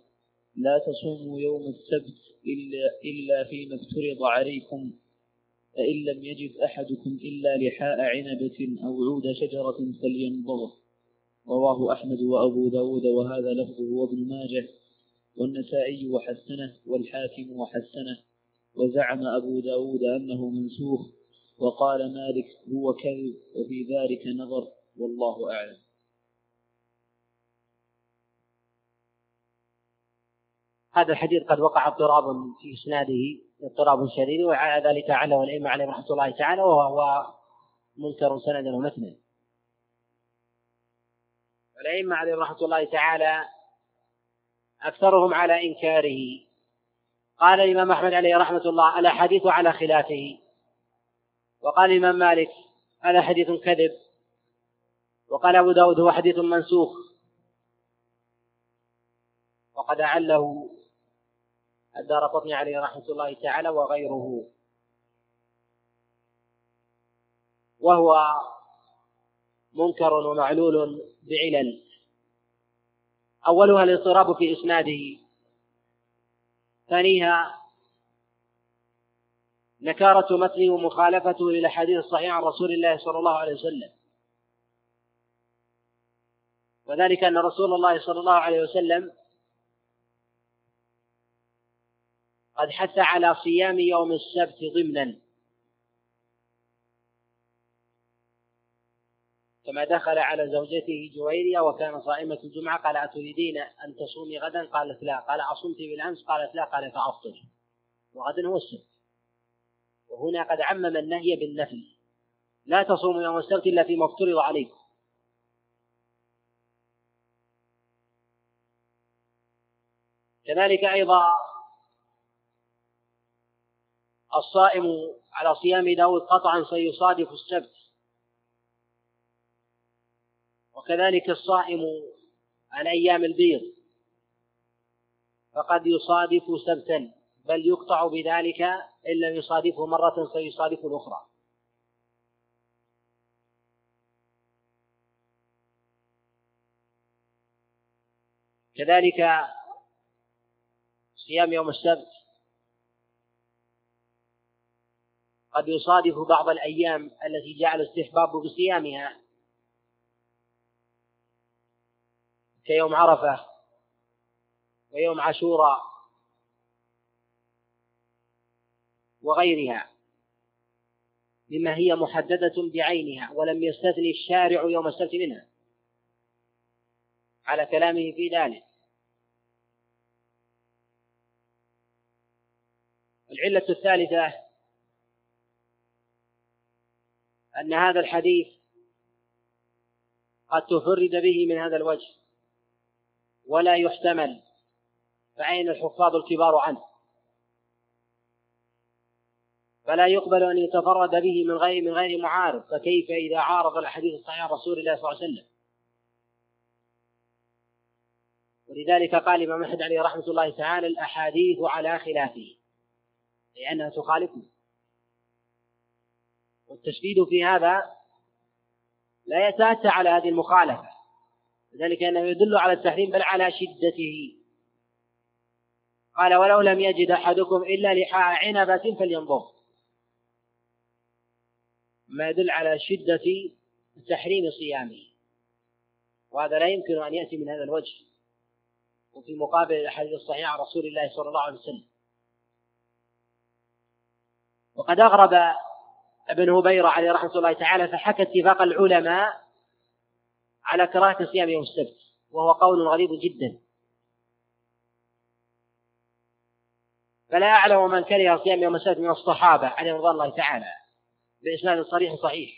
لا تصوموا يوم السبت إلا, إلا فيما افترض عليكم فإن لم يجد أحدكم إلا لحاء عنبة أو عود شجرة فلينضغ رواه أحمد وأبو داود وهذا لفظه وابن ماجه والنسائي وحسنه والحاكم وحسنه وزعم أبو داود أنه منسوخ وقال مالك هو كذب وفي ذلك نظر والله أعلم. هذا الحديث قد وقع اضطراب في إسناده اضطراب شديد وعلى ذلك على الائمه عليهم رحمة الله تعالى وهو منكر سندا ومتنا الائمه عليهم رحمة الله تعالى أكثرهم على إنكاره. قال الإمام أحمد عليه رحمة الله الأحاديث على خلافه. وقال الإمام مالك هذا حديث كذب. وقال أبو داود هو حديث منسوخ. وقد أعله الدار قطني عليه رحمة الله تعالى وغيره. وهو منكر ومعلول بعلل. أولها الاضطراب في إسناده. ثانيها نكارة متنه ومخالفته للأحاديث الصحيحة عن رسول الله صلى الله عليه وسلم. وذلك أن رسول الله صلى الله عليه وسلم قد حث على صيام يوم السبت ضمنا. كما دخل على زوجته جويرية وكان صائمة الجمعة قال أتريدين أن تصومي غدا؟ قالت لا. قال أصمت بالأمس؟ قالت لا. قال فأفطر. وغدا هو السبت. وهنا قد عمم النهي بالنفي لا تصوموا يوم السبت إلا فيما افترض عليكم. كذلك أيضا الصائم على صيام داود قطعا سيصادف السبت. وكذلك الصائم على أيام البيض فقد يصادف سبتا بل يقطع بذلك إن لم يصادفه مرة سيصادف الأخرى. كذلك صيام يوم السبت قد يصادف بعض الأيام التي جعل استحباب بصيامها. كيوم عرفة ويوم عاشوراء وغيرها مما هي محددة بعينها ولم يستثني الشارع يوم السبت منها. على كلامه في ذلك. العلة الثالثة أن هذا الحديث قد تفرد به من هذا الوجه ولا يحتمل فأين الحفاظ الكبار عنه؟ فلا يقبل أن يتفرد به من غير من غير معارض فكيف إذا عارض الحديث الصحيح رسول الله صلى الله عليه وسلم؟ ولذلك قال الإمام أحمد عليه رحمة الله تعالى الأحاديث على خلافه لأنها تخالفه والتشديد في هذا لا يتأتى على هذه المخالفة. ذلك أنه يدل على التحريم بل على شدته. قال ولو لم يجد أحدكم إلا لحاء عنبة فلينظر. ما يدل على شدة تحريم صيامه. وهذا لا يمكن أن يأتي من هذا الوجه. وفي مقابل الأحاديث الصحيحة عن رسول الله صلى الله عليه وسلم. وقد أغرب ابن هبيرة عليه رحمة الله تعالى فحكى اتفاق العلماء على كراهة صيام يوم السبت وهو قول غريب جدا. فلا أعلم من كره صيام يوم السبت من الصحابة عليهم رضوان الله تعالى بإسناد صريح صحيح.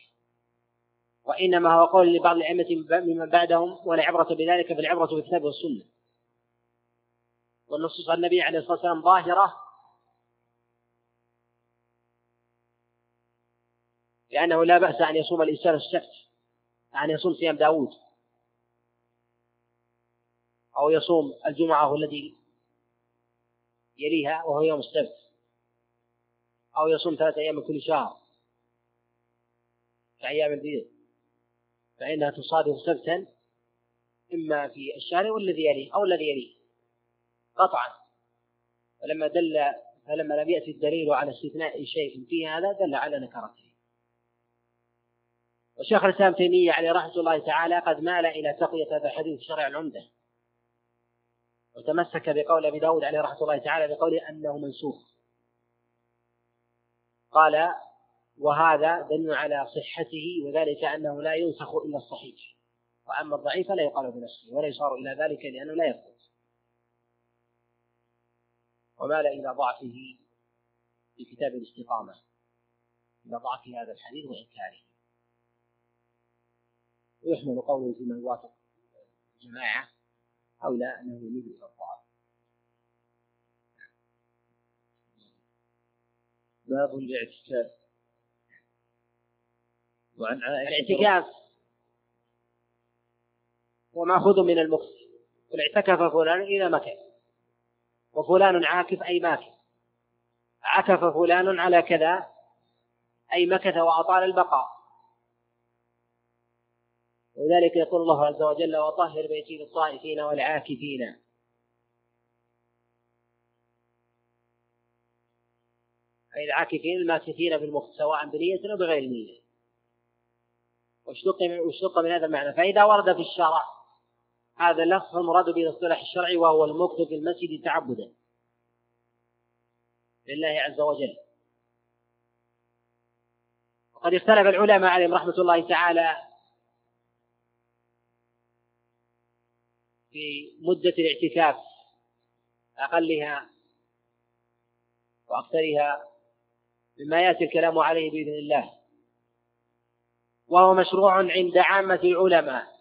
وإنما هو قول لبعض الأئمة ممن بعدهم ولا عبرة بذلك فالعبرة بالكتاب والسنة. والنصوص عن النبي عليه الصلاة والسلام ظاهرة لأنه لا بأس أن يصوم الإنسان السبت أن يصوم صيام داود. أو يصوم الجمعة الذي يليها وهو يوم السبت. أو يصوم ثلاثة أيام من كل شهر. كأيام البيض. فإنها تصادف سبتا إما في الشهر والذي يليه أو الذي يليه. قطعا. فلما دل فلما لم يأتي الدليل على استثناء شيء في هذا دل على نكرته. وشيخ الإسلام تيمية عليه رحمة الله تعالى قد مال إلى تقوية هذا الحديث شرع العمدة. وتمسك بقول أبي داود عليه رحمة الله تعالى بقوله أنه منسوخ. قال وهذا دل على صحته وذلك أنه لا ينسخ إلا الصحيح. وأما الضعيف لا يقال بنفسه ولا يشار إلى ذلك لأنه لا يثبت. ومال إلى ضعفه في كتاب الاستقامة. إلى ضعف هذا الحديث وإنكاره. ويحمل قوله فيما يوافق الجماعة أو لا أنه يميل إلى الضعف باب الاعتكاف وعن عائشة الاعتكاف. هو مأخوذ من المكث قل اعتكف فلان إذا مكث وفلان عاكف أي ماكث. عكف فلان على كذا أي مكث وأطال البقاء. ولذلك يقول الله عز وجل وطهر بيتي للطائفين والعاكفين. أي العاكفين الماكثين في المخ سواء بنية أو بغير نية. واشتق من واشتق من هذا المعنى؟ فإذا ورد في الشرع هذا اللفظ المراد به الاصطلاح الشرعي وهو المكث في المسجد تعبدا لله عز وجل. وقد اختلف العلماء عليهم رحمة الله تعالى في مدة الاعتكاف أقلها وأكثرها مما يأتي الكلام عليه بإذن الله. وهو مشروع عند عامة العلماء.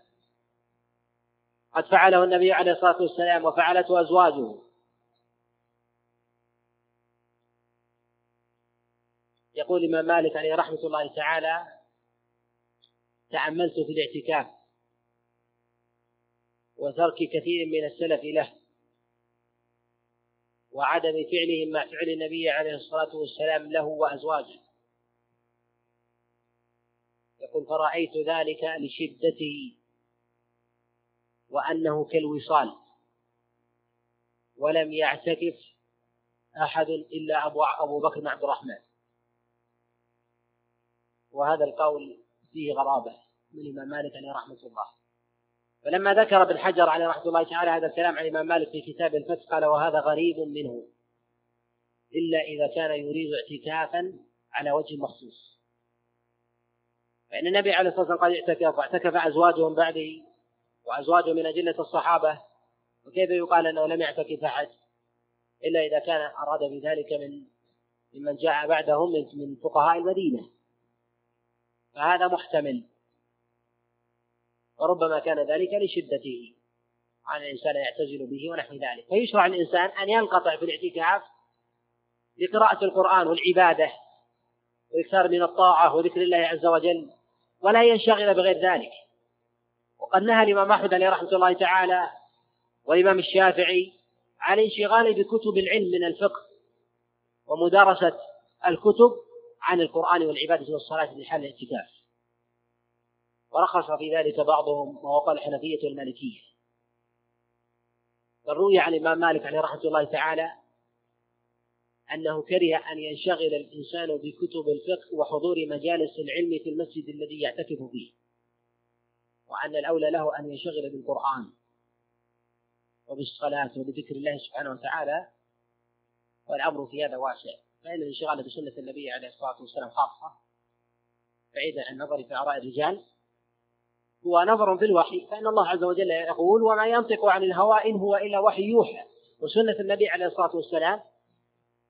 قد فعله النبي عليه الصلاة والسلام وفعلته أزواجه. يقول الإمام مالك عليه رحمة الله تعالى تأملت في الاعتكاف. وترك كثير من السلف له وعدم فعلهم مع فعل النبي عليه الصلاة والسلام له وأزواجه. يقول فرأيت ذلك لشدته وأنه كالوصال ولم يعتكف أحد إلا أبو أبو بكر بن عبد الرحمن. وهذا القول فيه غرابة من الإمام مالك عليه رحمة الله. فلما ذكر ابن حجر عليه رحمة الله تعالى هذا الكلام عن الإمام مالك في كتاب الفتح قال وهذا غريب منه إلا إذا كان يريد اعتكافا على وجه مخصوص. فإن النبي عليه الصلاة والسلام قد اعتكف واعتكف أزواجه من بعده وأزواجه من أجلة الصحابة وكيف يقال أنه لم يعتكف أحد؟ إلا إذا كان أراد بذلك من ممن جاء بعدهم من فقهاء المدينة. فهذا محتمل. وربما كان ذلك لشدته. على الإنسان يعتزل به ونحو ذلك. فيشرع الإنسان أن ينقطع في الاعتكاف لقراءة القرآن والعبادة وإكثار من الطاعة وذكر الله عز وجل ولا ينشغل بغير ذلك. وقد نهى الإمام أحمد عليه رحمة الله تعالى والإمام الشافعي عن الانشغال بكتب العلم من الفقه ومدارسة الكتب عن القرآن والعبادة والصلاة في حال الاعتكاف. ورخص في ذلك بعضهم وهو قال الحنفية والمالكية بل روي عن الإمام مالك عليه رحمة الله تعالى أنه كره أن ينشغل الإنسان بكتب الفقه وحضور مجالس العلم في المسجد الذي يعتكف فيه وأن الأولى له أن ينشغل بالقرآن وبالصلاة وبذكر الله سبحانه وتعالى والأمر في هذا واسع. فإن الانشغال بسنة النبي عليه الصلاة والسلام خاصة بعيدا عن النظر في آراء الرجال هو نظر في الوحي فإن الله عز وجل يقول وما ينطق عن الهوى إن هو إلا وحي يوحى. وسنة النبي عليه الصلاة والسلام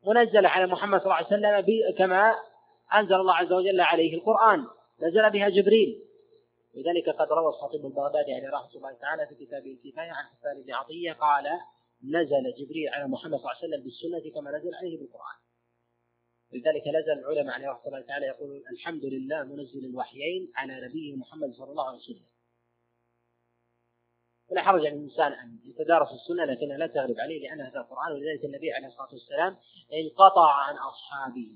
منزلة على محمد صلى الله عليه وسلم كما أنزل الله عز وجل عليه القرآن. نزل بها جبريل. لذلك قد روى الخطيب البغدادي عليه رحمة الله تعالى في كتابه الكفاية عن حسان بن عطية قال نزل جبريل على محمد صلى الله عليه وسلم بالسنة كما نزل عليه بالقرآن. لذلك نزل العلماء عليه رحمة الله تعالى يقولون الحمد لله منزل الوحيين على نبيه محمد صلى الله عليه وسلم. ولا حرج على الإنسان أن يتدارس السنة لكنها لا تغلب عليه لأن هذا القرآن ولذلك النبي عليه الصلاة والسلام انقطع عن أصحابه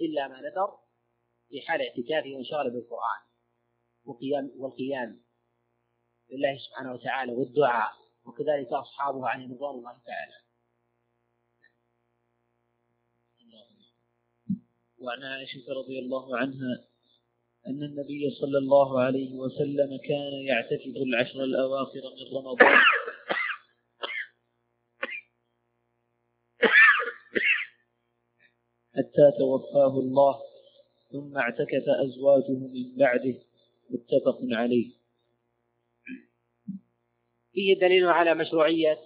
إلا ما نذر في حال اعتكافه وانشغل بالقرآن وقيام والقيام لله سبحانه وتعالى والدعاء وكذلك أصحابه عليهم رضوان الله تعالى. وعن عائشة رضي الله عنها أن النبي صلى الله عليه وسلم كان يعتكف العشر الأواخر من رمضان. حتى توفاه الله ثم اعتكف أزواجه من بعده. متفق عليه. فيه دليل على مشروعية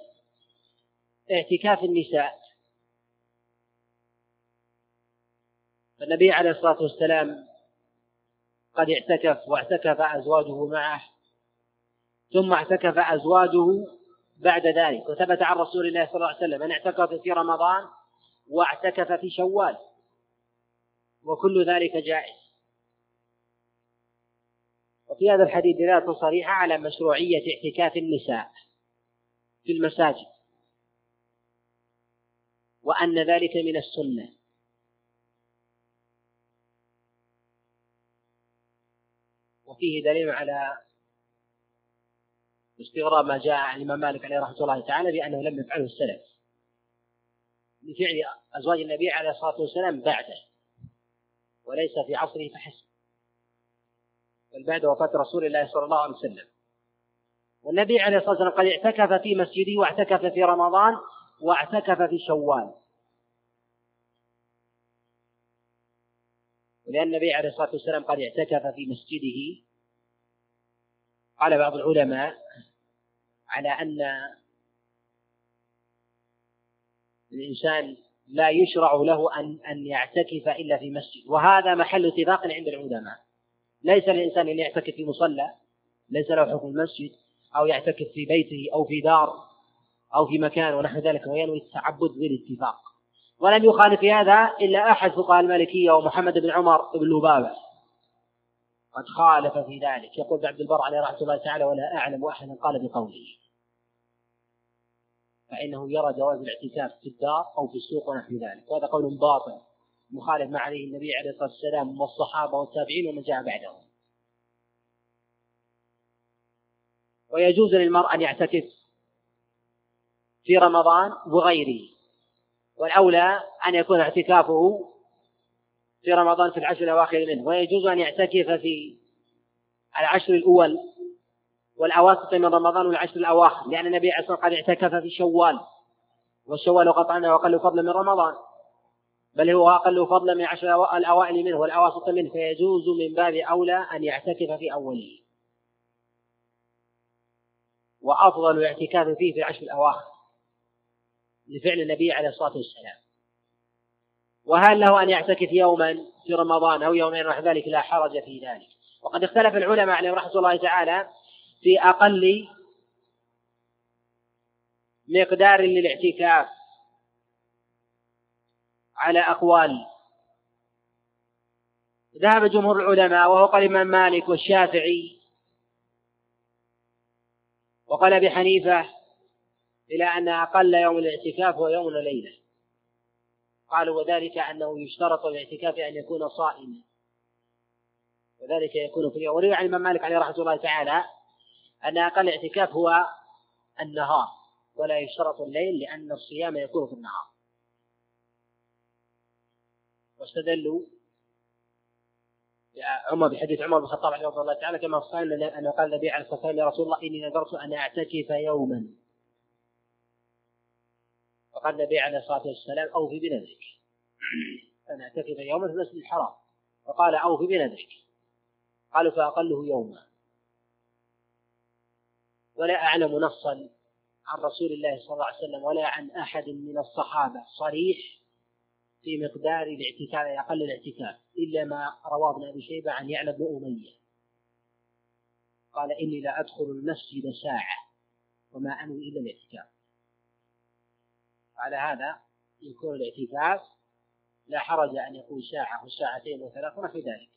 اعتكاف النساء. فالنبي عليه الصلاة والسلام قد اعتكف واعتكف أزواجه معه ثم اعتكف أزواجه بعد ذلك وثبت عن رسول الله صلى الله عليه وسلم أن اعتكف في رمضان واعتكف في شوال وكل ذلك جائز. وفي هذا الحديث دلالة صريحة على مشروعية اعتكاف النساء في المساجد وأن ذلك من السنة. وفيه دليل على استغراب ما جاء عن الإمام مالك عليه رحمة الله تعالى بأنه لم يفعله السلف. لفعل أزواج النبي عليه الصلاة والسلام بعده وليس في عصره فحسب بل بعد وفاة رسول الله صلى الله عليه وسلم. والنبي عليه الصلاة والسلام قد اعتكف في مسجده واعتكف في رمضان واعتكف في شوال. ولأن النبي عليه الصلاة والسلام قد اعتكف في مسجده قال بعض العلماء على أن الإنسان لا يشرع له أن أن يعتكف إلا في مسجد. وهذا محل اتفاق عند العلماء. ليس للإنسان أن يعتكف في مصلى ليس له حكم المسجد أو يعتكف في بيته أو في دار أو في مكان ونحو ذلك وينوي التعبد بالاتفاق ولم يخالف هذا إلا أحد فقهاء المالكية ومحمد بن عمر بن لبابة. قد خالف في ذلك. يقول عبد البر عليه رحمة الله تعالى ولا أعلم أحدا قال بقوله. فإنه يرى جواز الاعتكاف في الدار أو في السوق ونحو ذلك. وهذا قول باطل مخالف ما عليه النبي عليه الصلاة والسلام والصحابة والتابعين ومن جاء بعدهم. ويجوز للمرء أن يعتكف في رمضان وغيره. والأولى أن يكون اعتكافه في رمضان في العشر الأواخر منه ويجوز أن يعتكف في العشر الأول والأواسط من رمضان والعشر الأواخر لأن النبي عليه الصلاة والسلام قد اعتكف في شوال والشوال قطعا وأقل فضلا من رمضان بل هو أقل فضلا من عشر الأوائل منه والأواسط منه فيجوز من باب أولى أن يعتكف في أوله. وأفضل الاعتكاف فيه في العشر الأواخر لفعل النبي عليه الصلاة والسلام. وهل له أن يعتكف يوما في رمضان أو يومين نحو ذلك؟ لا حرج في ذلك. وقد اختلف العلماء عليهم رحمة الله تعالى في أقل مقدار للاعتكاف على أقوال. ذهب جمهور العلماء وهو قال الإمام مالك والشافعي وقال أبي حنيفة إلى أن أقل يوم الاعتكاف هو يوم وليلة قالوا وذلك أنه يشترط الاعتكاف أن يكون صائما. وذلك يكون في اليوم. وروي عن الإمام مالك عليه رحمة الله تعالى أن أقل اعتكاف هو النهار ولا يشترط الليل لأن الصيام يكون في النهار. واستدلوا عمر بحديث عمر بن الخطاب رضي الله تعالى كما قال أنه قال النبي عليه الصلاة والسلام يا رسول الله إني نذرت أن أعتكف يوما. وقال النبي عليه الصلاة والسلام أوفي بنذرك أن أعتكف يوما في المسجد الحرام. فقال أوفي بنذرك قالوا فأقله يوما. ولا أعلم نصا عن رسول الله صلى الله عليه وسلم ولا عن أحد من الصحابة صريح في مقدار الاعتكاف أقل الاعتكاف إلا ما رواه ابن أبي شيبة عن يعلى بن أمية. قال إني لا أدخل المسجد ساعة وما أنوي إلا الاعتكاف. على هذا يكون الاعتكاف لا حرج أن يكون ساعة وساعتين وثلاث ونحو ذلك.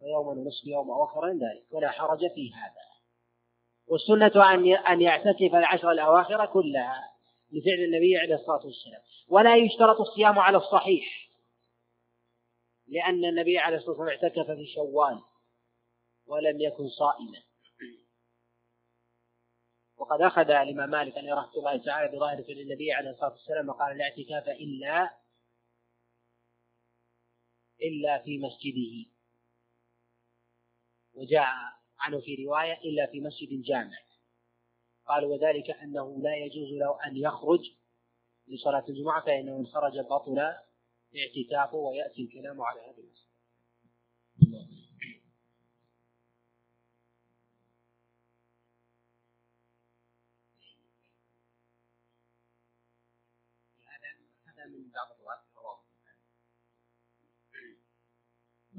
ويوما ونصف يوم أو أكثر من ذلك ولا حرج في هذا. والسنة أن أن يعتكف العشر الأواخر كلها لفعل النبي عليه الصلاة والسلام. ولا يشترط الصيام على الصحيح لأن النبي عليه الصلاة والسلام اعتكف في شوال ولم يكن صائما. وقد أخذ الإمام مالك عليه رحمة الله تعالى بظاهر فعل النبي عليه الصلاة والسلام وقال لا اعتكاف إلا إلا في مسجده. وجاء عنه في رواية إلا في مسجد جامع. قال وذلك أنه لا يجوز له أن يخرج لصلاة الجمعة فإنه إن خرج بطل اعتكافه ويأتي الكلام على هذه المسألة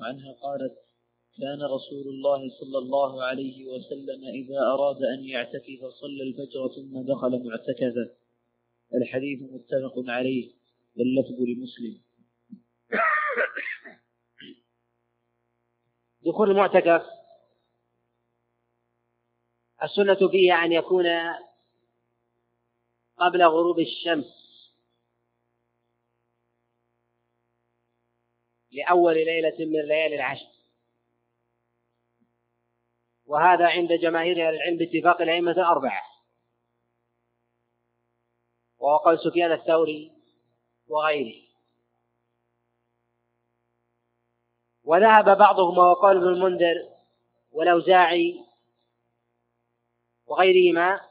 وعنها قالت كان رسول الله صلى الله عليه وسلم إذا أراد أن يعتكف صلى الفجر ثم دخل معتكفا الحديث متفق عليه واللفظ لمسلم. دخول المعتكف السنة فيه أن يكون قبل غروب الشمس. لأول ليلة من ليالي العشر. وهذا عند جماهير أهل العلم باتفاق الأئمة الأربعة. وهو قول سفيان الثوري وغيره. وذهب بعضهم وهو قول ابن المنذر والأوزاعي وغيرهما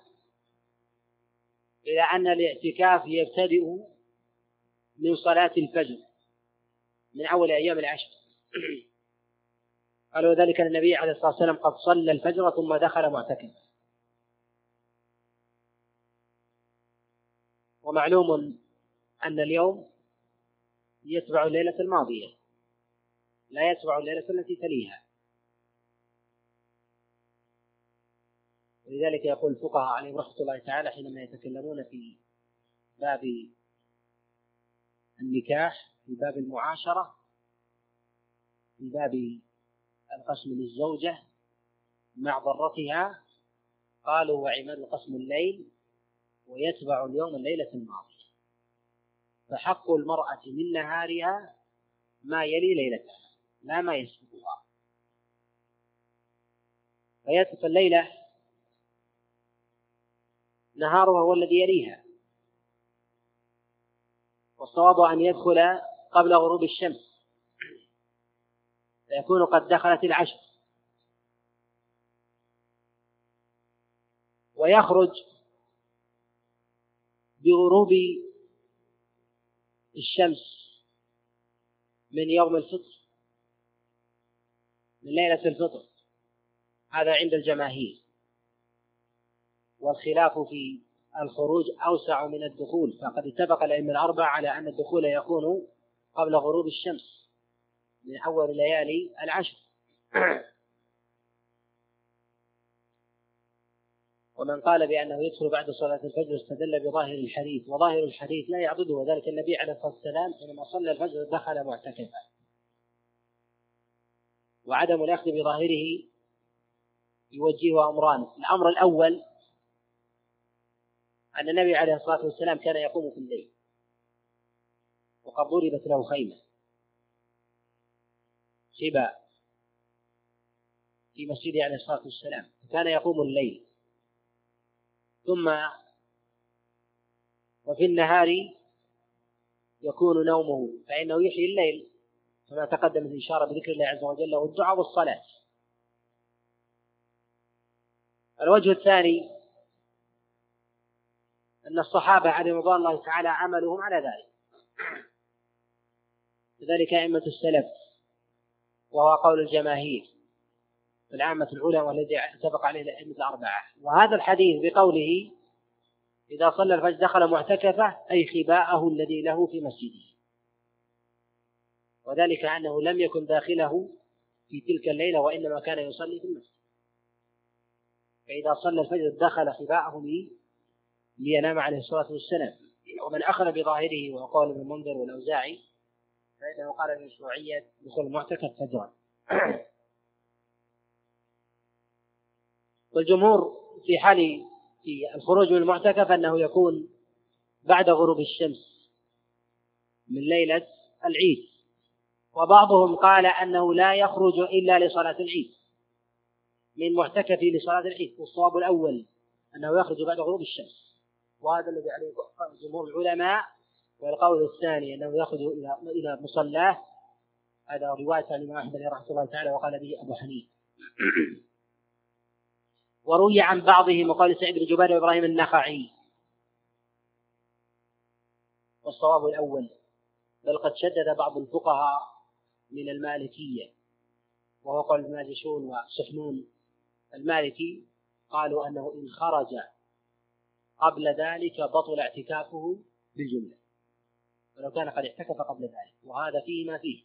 إلى أن الاعتكاف يبتدئ من صلاة الفجر. من أول أيام العشر. قال وذلك النبي عليه الصلاة والسلام قد صلى الفجر ثم دخل معتكفا ومعلوم أن اليوم يتبع الليلة الماضية. لا يتبع الليلة التي تليها. ولذلك يقول الفقهاء عليهم رحمة الله تعالى حينما يتكلمون في باب النكاح في باب المعاشرة في باب القسم للزوجة مع ضرتها. قالوا وعماد القسم الليل ويتبع اليوم الليلة الماضية فحق المرأة من نهارها ما يلي ليلتها لا ما يسبقها. فيتبع الليلة نهارها هو الذي يليها. والصواب أن يدخل قبل غروب الشمس. فيكون قد دخلت العشر. ويخرج بغروب الشمس من يوم الفطر من ليلة الفطر. هذا عند الجماهير. والخلاف في الخروج أوسع من الدخول. فقد اتفق الأئمة الأربعة على أن الدخول يكون قبل غروب الشمس من أول ليالي العشر. ومن قال بأنه يدخل بعد صلاة الفجر استدل بظاهر الحديث وظاهر الحديث لا يعضده. وذلك النبي عليه الصلاة والسلام حينما صلى الفجر دخل معتكفا. وعدم الأخذ بظاهره يوجهه أمران. الأمر الأول أن النبي عليه الصلاة والسلام كان يقوم في الليل. وقد ضربت له خيمة. شبا في مسجده عليه الصلاة والسلام. كان يقوم الليل. ثم وفي النهار يكون نومه فإنه يحيي الليل كما تقدم الإشارة بذكر الله عز وجل والدعاء والصلاة. الوجه الثاني أن الصحابة عليهم رضوان الله تعالى عملهم على ذلك. لذلك أئمة السلف وهو قول الجماهير العامة العلماء والذي اتفق عليه الأئمة الأربعة. وهذا الحديث بقوله إذا صلى الفجر دخل معتكفة أي خباءه الذي له في مسجده. وذلك أنه لم يكن داخله في تلك الليلة وإنما كان يصلي في المسجد. فإذا صلى الفجر دخل خباءه لينام عليه الصلاة والسلام. ومن أخذ بظاهره وقول ابن المنذر والأوزاعي فإنه قال بمشروعية دخول المعتكف فجرا والجمهور في حال في الخروج من المعتكف أنه يكون بعد غروب الشمس من ليلة العيد. وبعضهم قال أنه لا يخرج إلا لصلاة العيد من معتكفه لصلاة العيد. والصواب الأول أنه يخرج بعد غروب الشمس. وهذا الذي عليه جمهور العلماء والقول الثاني أنه يخرج إلى إلى مصلاه. هذا رواية عن الإمام أحمد رحمه الله تعالى وقال به أبو حنيفة. وروي عن بعضهم وقال سعيد بن جبير وإبراهيم النخعي. والصواب الأول بل قد شدد بعض الفقهاء من المالكية. وهو قول الماجشون وسحنون المالكي قالوا أنه إن خرج قبل ذلك بطل اعتكافه بالجملة. ولو كان قد اعتكف قبل ذلك وهذا فيه ما فيه.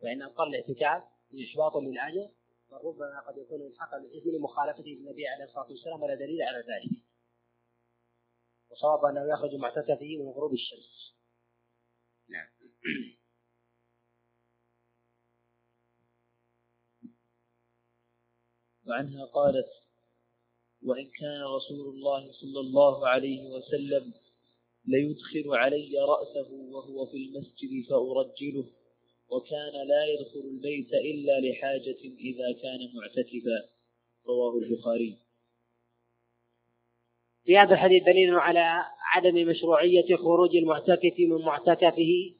فإن أقل الاعتكاف إحباط للأجر فربما قد يكون الحق بالإثم لمخالفته للنبي عليه الصلاة والسلام ولا دليل على ذلك. وصواب أنه يخرج معتكفه من غروب الشمس. نعم. وعنها قالت وإن كان رسول الله صلى الله عليه وسلم ليدخل علي رأسه وهو في المسجد فأرجله وكان لا يدخل البيت إلا لحاجة إذا كان معتكفا. رواه البخاري. في هذا الحديث دليل على عدم مشروعية خروج المعتكف من معتكفه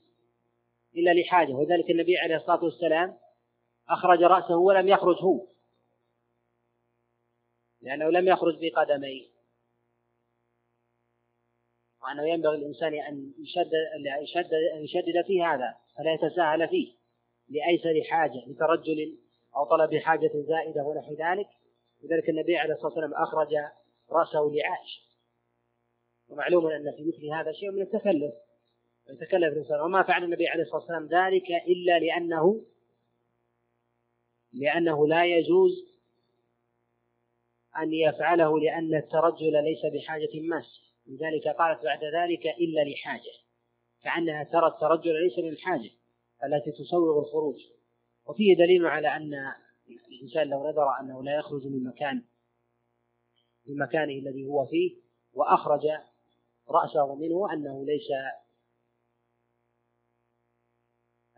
إلا لحاجة. وذلك النبي عليه الصلاة والسلام أخرج رأسه ولم يخرج هو. لأنه لم يخرج بقدميه وأنه ينبغي للإنسان أن يشدد يشدد أن يشدد في هذا فلا يتساهل فيه لأيسر حاجة لترجل أو طلب حاجة زائدة ونحو ذلك. لذلك النبي عليه الصلاة والسلام أخرج رأسه لعائشة ومعلوم أن في مثل هذا شيء من التكلف. يتكلف الإنسان. وما فعل النبي عليه الصلاة والسلام ذلك إلا لأنه لأنه لا يجوز أن يفعله لأن الترجل ليس بحاجة ماسة لذلك قالت بعد ذلك إلا لحاجة. كأنها ترى الترجل ليس للحاجة التي تسوغ الخروج. وفيه دليل على أن الإنسان لو نذر أنه لا يخرج من مكان من مكانه الذي هو فيه وأخرج رأسه منه أنه ليس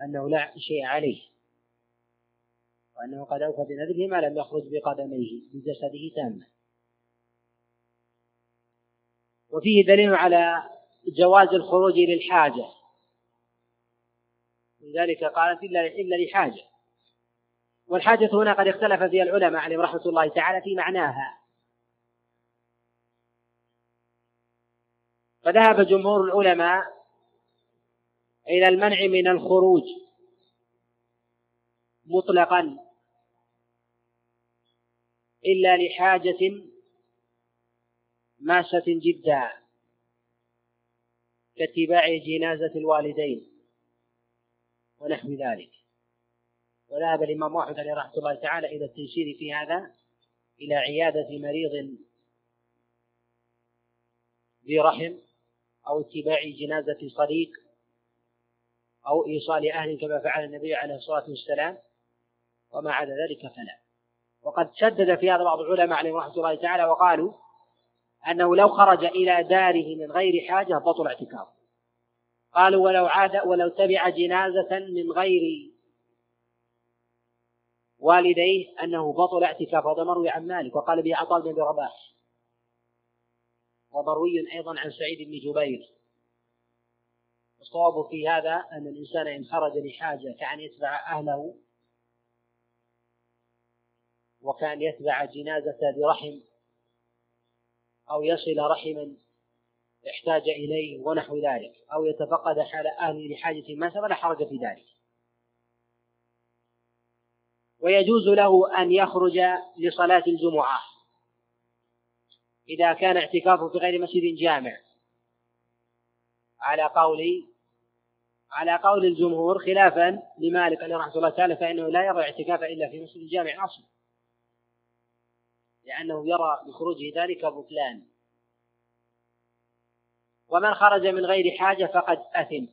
أنه لا شيء عليه. وأنه قد أوفى بنذره ما لم يخرج بقدميه بجسده تاما. وفيه دليل على جواز الخروج للحاجة. لذلك قالت إلا إلا لحاجة. والحاجة هنا قد اختلف فيها العلماء عليهم رحمة الله تعالى في معناها. فذهب جمهور العلماء إلى المنع من الخروج مطلقا. إلا لحاجة ماسة جدا كاتباع جنازة الوالدين ونحو ذلك. وذهب الإمام أحمد عليه رحمة الله تعالى إلى التيسير في هذا إلى عيادة مريض ذي رحم أو اتباع جنازة صديق أو إيصال أهل كما فعل النبي عليه الصلاة والسلام وما عدا ذلك فلا. وقد شدد في هذا بعض العلماء عليهم رحمة الله تعالى وقالوا أنه لو خرج إلى داره من غير حاجة بطل اعتكافه قالوا ولو عاد ولو تبع جنازة من غير والديه أنه بطل اعتكاف. هذا مروي عن مالك وقال به عطاء بن رباح. ومروي أيضا عن سعيد بن جبير. الصواب في هذا أن الإنسان إن خرج لحاجة كأن يتبع أهله وكان يتبع جنازة برحم أو يصل رحما احتاج إليه ونحو ذلك أو يتفقد حال أهله لحاجة ما فلا حرج في ذلك. ويجوز له أن يخرج لصلاة الجمعة إذا كان اعتكافه في غير مسجد جامع. على قول على قول الجمهور خلافا لمالك رحمة الله تعالى فإنه لا يرى اعتكاف إلا في مسجد جامع أصلا. لأنه يرى بخروجه ذلك بطلان. ومن خرج من غير حاجة فقد أثم.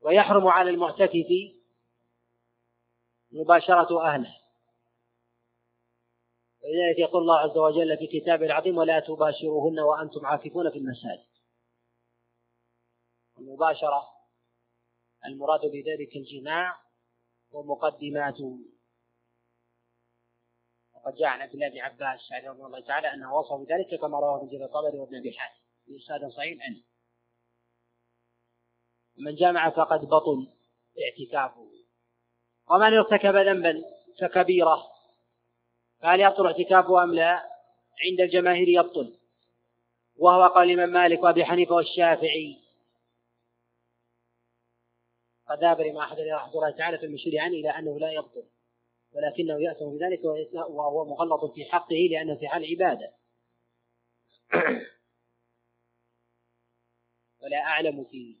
ويحرم على المعتكف مباشرة أهله. ولذلك يقول الله عز وجل في كتابه العظيم ولا تباشروهن وأنتم عاكفون في المساجد. المباشرة المراد بذلك الجماع ومقدماته. وقد جاء عن عبد الله بن عباس رضي الله تعالى أنه وصف بذلك كما رواه ابن جرير الطبري وابن أبي حاتم. بإسناد صحيح عنه من جامع فقد بطل اعتكافه. ومن ارتكب ذنبا فكبيرة. فهل يبطل اعتكافه أم لا؟ عند الجماهير يبطل. وهو قول الإمام مالك وأبي حنيفة والشافعي. قد ذهب الإمام أحمد رحمه الله تعالى في المشير عنه إلى أنه لا يبطل. ولكنه يأثم بذلك وهو مغلط في حقه لأنه في حال عبادة. ولا أعلم في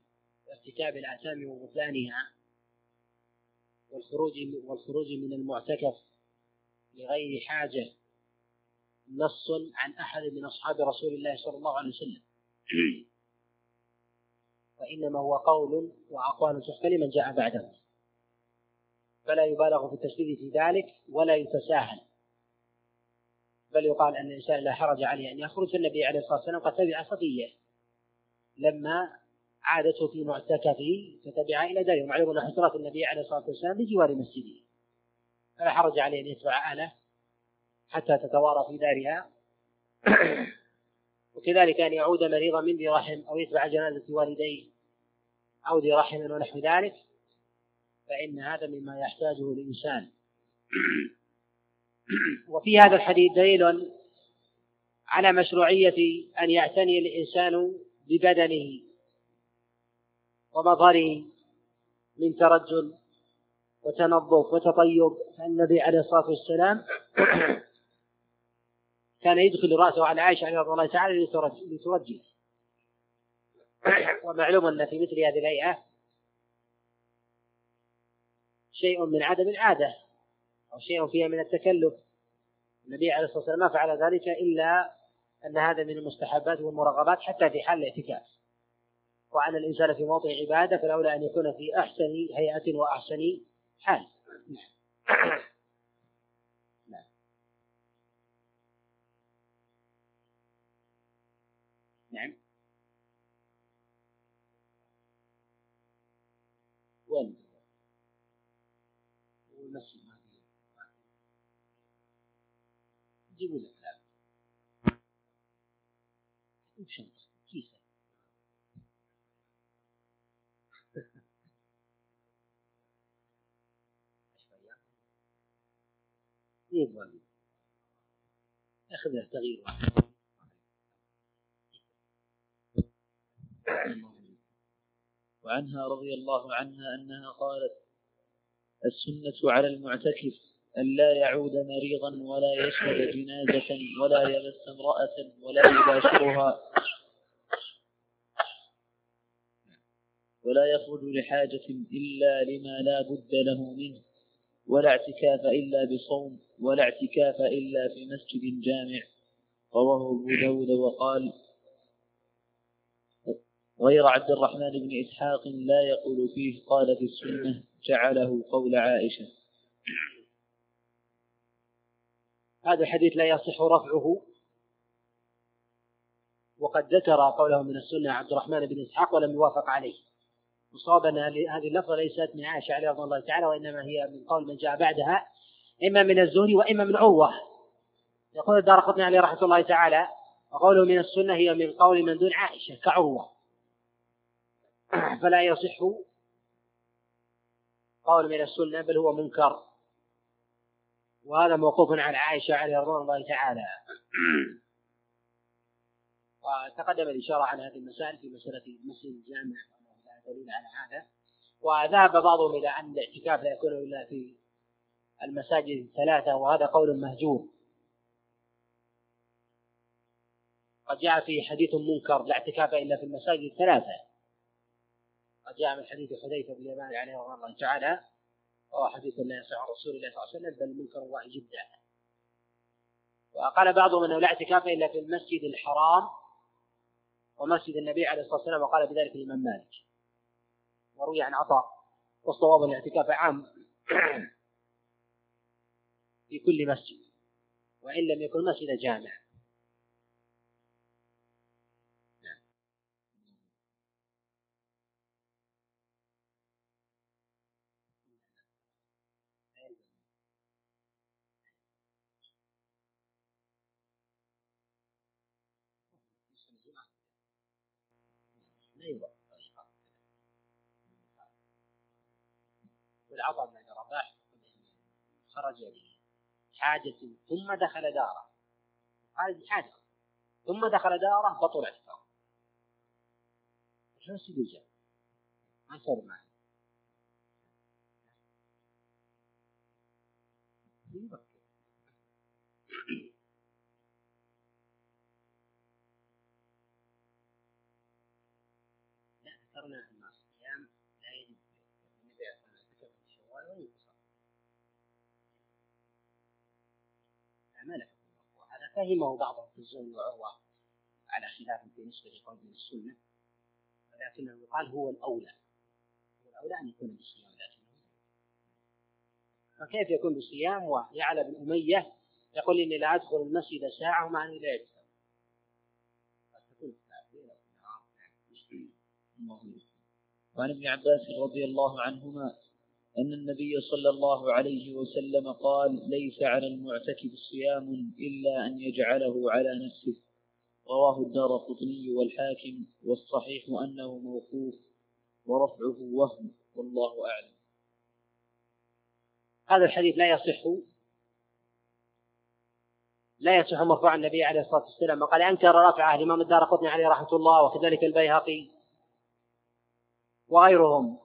ارتكاب الآثام وبطلانها والخروج والخروج من المعتكف لغير حاجة نص عن أحد من أصحاب رسول الله صلى الله عليه وسلم. وإنما هو قول وأقوال تحكى لمن جاء بعده. فلا يبالغ في التشديد في ذلك ولا يتساهل. بل يقال أن الإنسان لا حرج عليه أن يخرج. النبي عليه الصلاة والسلام قد تبع صفية لما عادته في معتكفه فتبع إلى داره. ومعلوم أن حجرات النبي عليه الصلاة والسلام بجوار مسجده. فلا حرج عليه أن يتبع أهله حتى تتوارى في دارها. وكذلك أن يعود مريضا من ذي رحم أو يتبع جنازة والديه أو ذي رحم ونحو ذلك. فإن هذا مما يحتاجه الإنسان. وفي هذا الحديث دليل على مشروعية أن يعتني الإنسان ببدنه ومظهره من ترجل وتنظف وتطيب. فالنبي عليه الصلاة والسلام كان يدخل رأسه على عائشة رضي الله تعالى لترجل ومعلوم أن في مثل هذه الهيئة شيء من عدم العادة أو شيء فيها من التكلف. النبي عليه الصلاة والسلام ما فعل ذلك إلا أن هذا من المستحبات والمرغبات حتى في حال الاعتكاف. وأن الإنسان في موطن عبادة فالأولى أن يكون في أحسن هيئة وأحسن حال. نعم. نعم. وين؟ جيبوا لك لا وشنطة كيسة يبغى ياخذ له تغيير وعنها رضي الله عنها أنها قالت السنة على المعتكف. أن لا يعود مريضا ولا يشهد جنازة ولا يمس امرأة ولا يباشرها ولا يخرج لحاجة إلا لما لا بد له منه ولا اعتكاف إلا بصوم ولا اعتكاف إلا في مسجد جامع. رواه أبو داود وقال غير عبد الرحمن بن إسحاق لا يقول فيه قال في السنة جعله قول عائشة. هذا الحديث لا يصح رفعه. وقد ذكر قوله من السنة عبد الرحمن بن إسحاق ولم يوافق عليه. وصواب أن هذه اللفظة ليست من عائشة عليه رضي الله تعالى وإنما هي من قول من جاء بعدها إما من الزهري وإما من عروة. يقول الدار قطني عليه رحمة الله تعالى وقوله من السنة هي من قول من دون عائشة كعروة. فلا يصح قول من السنة بل هو منكر. وهذا موقوف على عائشة عليه رضوان الله تعالى. وتقدم الإشارة على هذه المسائل في مسألة مسجد الجامع. دليل على هذا. وذهب بعضهم إلى أن الاعتكاف لا يكون إلا في المساجد الثلاثة وهذا قول مهجور. قد جاء في حديث منكر لا اعتكاف إلا في المساجد الثلاثة. قد جاء من حديث حذيفة بن اليمان عليه رضي الله تعالى. وهو حديث لا يصح عن رسول الله صلى الله عليه وسلم بل منكر واحد جدا. وقال بعضهم أنه لا اعتكاف إلا في المسجد الحرام ومسجد النبي عليه الصلاة والسلام وقال بذلك الإمام مالك. وروي عن عطاء والصواب الاعتكاف عام في كل مسجد وإن لم يكن مسجد جامع خرج لحاجة ثم دخل دارة. خارج حاجة ثم دخل دارة بطل اعتكاف شو السجن ما صار معه فهمه بعضهم في الزون وعروة على خلاف بالنسبة لقول من السنة ولكنه يقال هو الأولى. هو الأولى أن يكون بالصيام لكنه فكيف يكون بالصيام؟ ويعلى بن أمية يقول إني لا أدخل المسجد ساعة ومع أني لا يجب وعن ابن عباس رضي الله عنهما أن النبي صلى الله عليه وسلم قال ليس على المعتكف صيام إلا أن يجعله على نفسه. رواه الدار قطني والحاكم والصحيح أنه موقوف ورفعه وهم والله أعلم. هذا الحديث لا يصح لا يصح مرفوع النبي عليه الصلاة والسلام. وقال أنكر رفعه الإمام الدار قطني عليه رحمة الله وكذلك البيهقي. وغيرهم.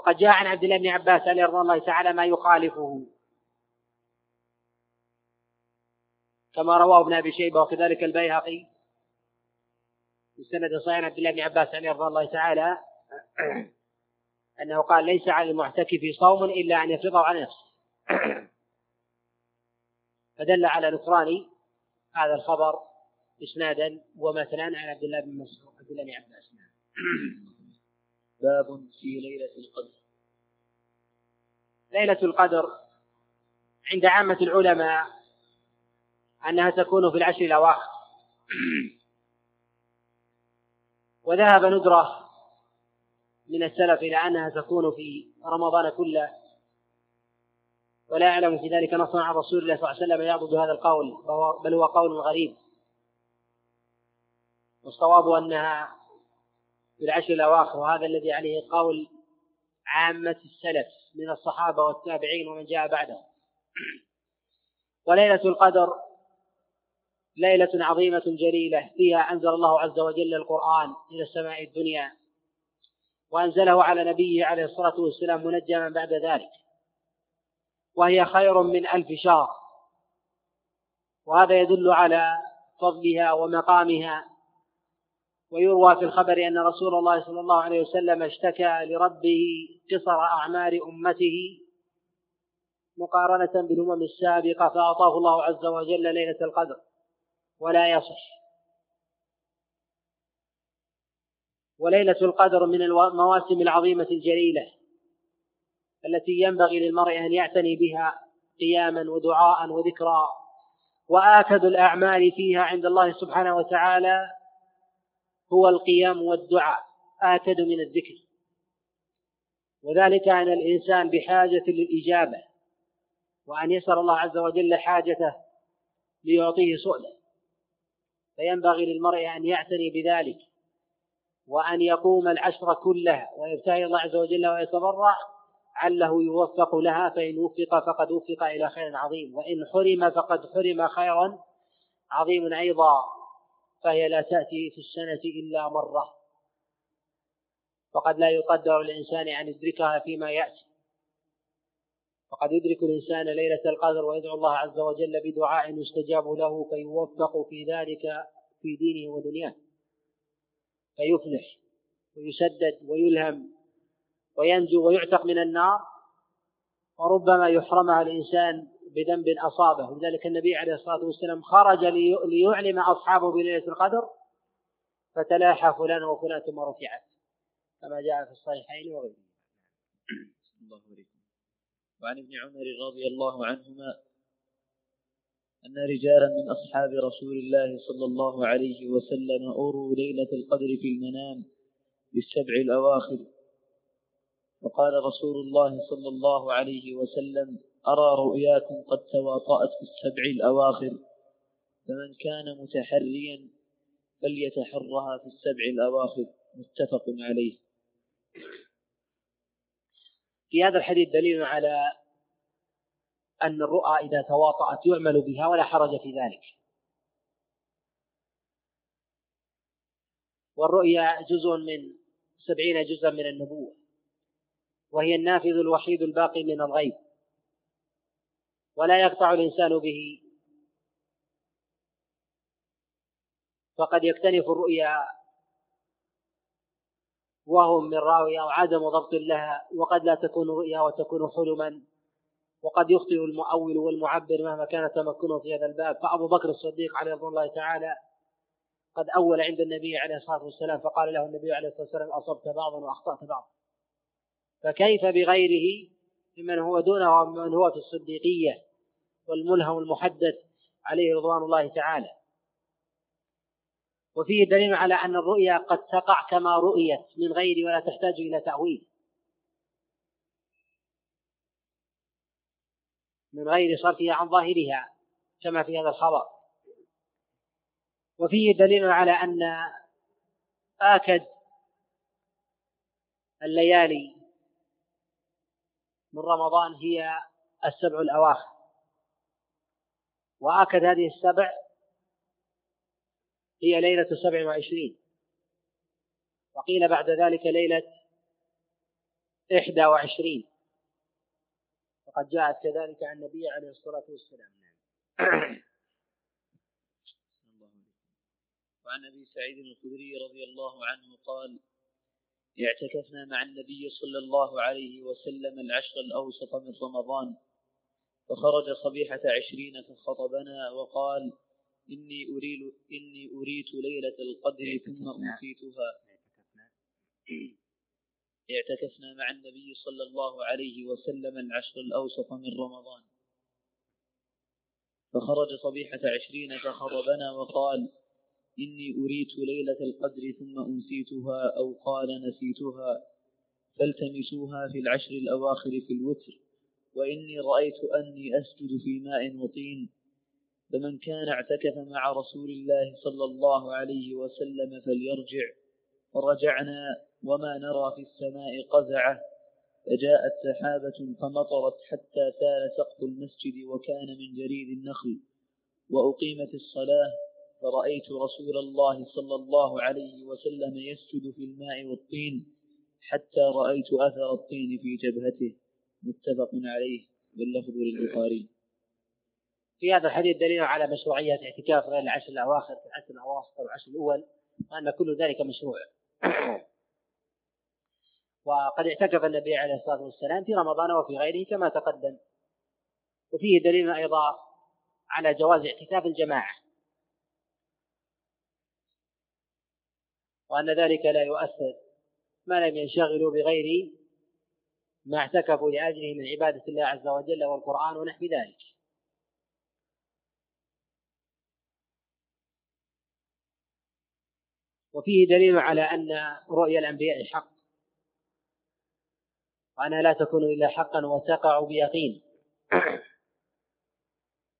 وقد جاء عن عبد الله بن عباس عليه رضي الله تعالى ما يخالفه. كما رواه ابن أبي شيبة وكذلك البيهقي. في سند صحيح عبد الله بن عباس عليه رضي الله تعالى. أنه قال ليس على المعتكف صوم إلا أن يفرضه على نفسه. فدل على نكران هذا الخبر إسنادا ومثلا عن عبد الله بن مسعود عبد الله بن عباس. باب في ليلة القدر. ليلة القدر عند عامة العلماء أنها تكون في العشر الأواخر. وذهب ندرة من السلف إلى أنها تكون في رمضان كله. ولا أعلم في ذلك نصا عن رسول الله صلى الله عليه وسلم يعضد هذا القول بل هو قول غريب. والصواب أنها في العشر الأواخر وهذا الذي عليه قول عامة السلف من الصحابة والتابعين ومن جاء بعدهم. وليلة القدر ليلة عظيمة جليلة فيها أنزل الله عز وجل القرآن إلى السماء الدنيا وأنزله على نبيه عليه الصلاة والسلام منجما بعد ذلك وهي خير من ألف شهر. وهذا يدل على فضلها ومقامها ويروى في الخبر أن رسول الله صلى الله عليه وسلم اشتكى لربه قصر أعمار أمته مقارنة بالأمم السابقة فأعطاه الله عز وجل ليلة القدر ولا يصح. وليلة القدر من المواسم العظيمة الجليلة التي ينبغي للمرء أن يعتني بها قياما ودعاء وذكرا وآكد الأعمال فيها عند الله سبحانه وتعالى هو القيام والدعاء. آكد من الذكر. وذلك أن الإنسان بحاجة للإجابة وأن يسأل الله عز وجل حاجته ليعطيه سؤله. فينبغي للمرء أن يعتني بذلك وأن يقوم العشر كلها ويبتهل الله عز وجل ويتضرع عله يوفق لها فإن وفق فقد وفق إلى خير عظيم وإن حرم فقد حرم خيرا عظيم أيضا. فهي لا تأتي في السنة إلا مرة. فقد لا يقدر الإنسان أن يدركها فيما يأتي. فقد يدرك الإنسان ليلة القدر ويدعو الله عز وجل بدعاء يستجاب له فيوفق في ذلك في دينه ودنياه. فيفلح ويسدد ويلهم وينجو ويعتق من النار. وربما يحرمها الإنسان بذنب أصابه. لذلك النبي عليه الصلاة والسلام خرج ليعلم أصحابه بليلة القدر فتلاحى فلان وفلان ثم رفعت كما جاء في الصحيحين وغيره الله عليكم وعن ابن عمر رضي الله عنهما أن رجالا من أصحاب رسول الله صلى الله عليه وسلم أروا ليلة القدر في المنام بالسبع الأواخر. وقال رسول الله صلى الله عليه وسلم أرى رؤياكم قد تواطأت في السبع الأواخر فمن كان متحريا فليتحرها في السبع الأواخر متفق عليه. في هذا الحديث دليل على أن الرؤى إذا تواطأت يعمل بها ولا حرج في ذلك. والرؤيا جزء من سبعين جزءا من النبوة وهي النافذ الوحيد الباقي من الغيب. ولا يقطع الإنسان به. فقد يكتنف الرؤيا وهم من راوي أو عدم ضبط لها وقد لا تكون رؤيا وتكون حلما. وقد يخطئ المؤول والمعبر مهما كان تمكنه في هذا الباب. فأبو بكر الصديق عليه رضوان الله تعالى قد أول عند النبي عليه الصلاة والسلام فقال له النبي عليه الصلاة والسلام أصبت بعضا وأخطأت بعضا. فكيف بغيره ممن هو دونه ومن هو في الصديقية؟ والملهم المحدث عليه رضوان الله تعالى. وفيه دليل على أن الرؤيا قد تقع كما رؤيت من غير ولا تحتاج إلى تأويل. من غير صرفها عن ظاهرها كما في هذا الخبر. وفيه دليل على أن آكد الليالي من رمضان هي السبع الأواخر. وآكد هذه السبع هي ليلة سبع وعشرين. وقيل بعد ذلك ليلة إحدى وعشرين. وقد جاءت كذلك عن النبي عليه الصلاة والسلام. وعن أبي سعيد الخدري رضي الله عنه قال اعتكفنا مع النبي صلى الله عليه وسلم العشر الأوسط من رمضان. فخرج صبيحة عشرين فخطبنا وقال إني أريد إني أريت ليلة القدر ثم أوتيتها. اعتكفنا مع النبي صلى الله عليه وسلم العشر الأوسط من رمضان. فخرج صبيحة عشرين فخطبنا وقال إني أريت ليلة القدر ثم أنسيتها أو قال نسيتها فالتمسوها في العشر الأواخر في الوتر. وإني رأيت أني أسجد في ماء وطين فمن كان اعتكف مع رسول الله صلى الله عليه وسلم فليرجع. فرجعنا وما نرى في السماء قزعة فجاءت سحابة فمطرت حتى سال سقف المسجد وكان من جريد النخل. وأقيمت الصلاة فرأيت رسول الله صلى الله عليه وسلم يسجد في الماء والطين حتى رأيت أثر الطين في جبهته. متفق عليه واللفظ للبخاري. في هذا الحديث دليل على مشروعية اعتكاف غير العشر الأواخر في العشر الأواسط والعشر الأول وأن كل ذلك مشروع. وقد اعتكف النبي عليه الصلاة والسلام في رمضان وفي غيره كما تقدم. وفيه دليل أيضا على جواز اعتكاف الجماعة. وأن ذلك لا يؤثر. ما لم ينشغلوا بغير ما اعتكفوا لأجله من عبادة الله عز وجل والقرآن ونحو ذلك. وفيه دليل على أن رؤيا الأنبياء حق. وأنها لا تكون إلا حقا وتقع بيقين.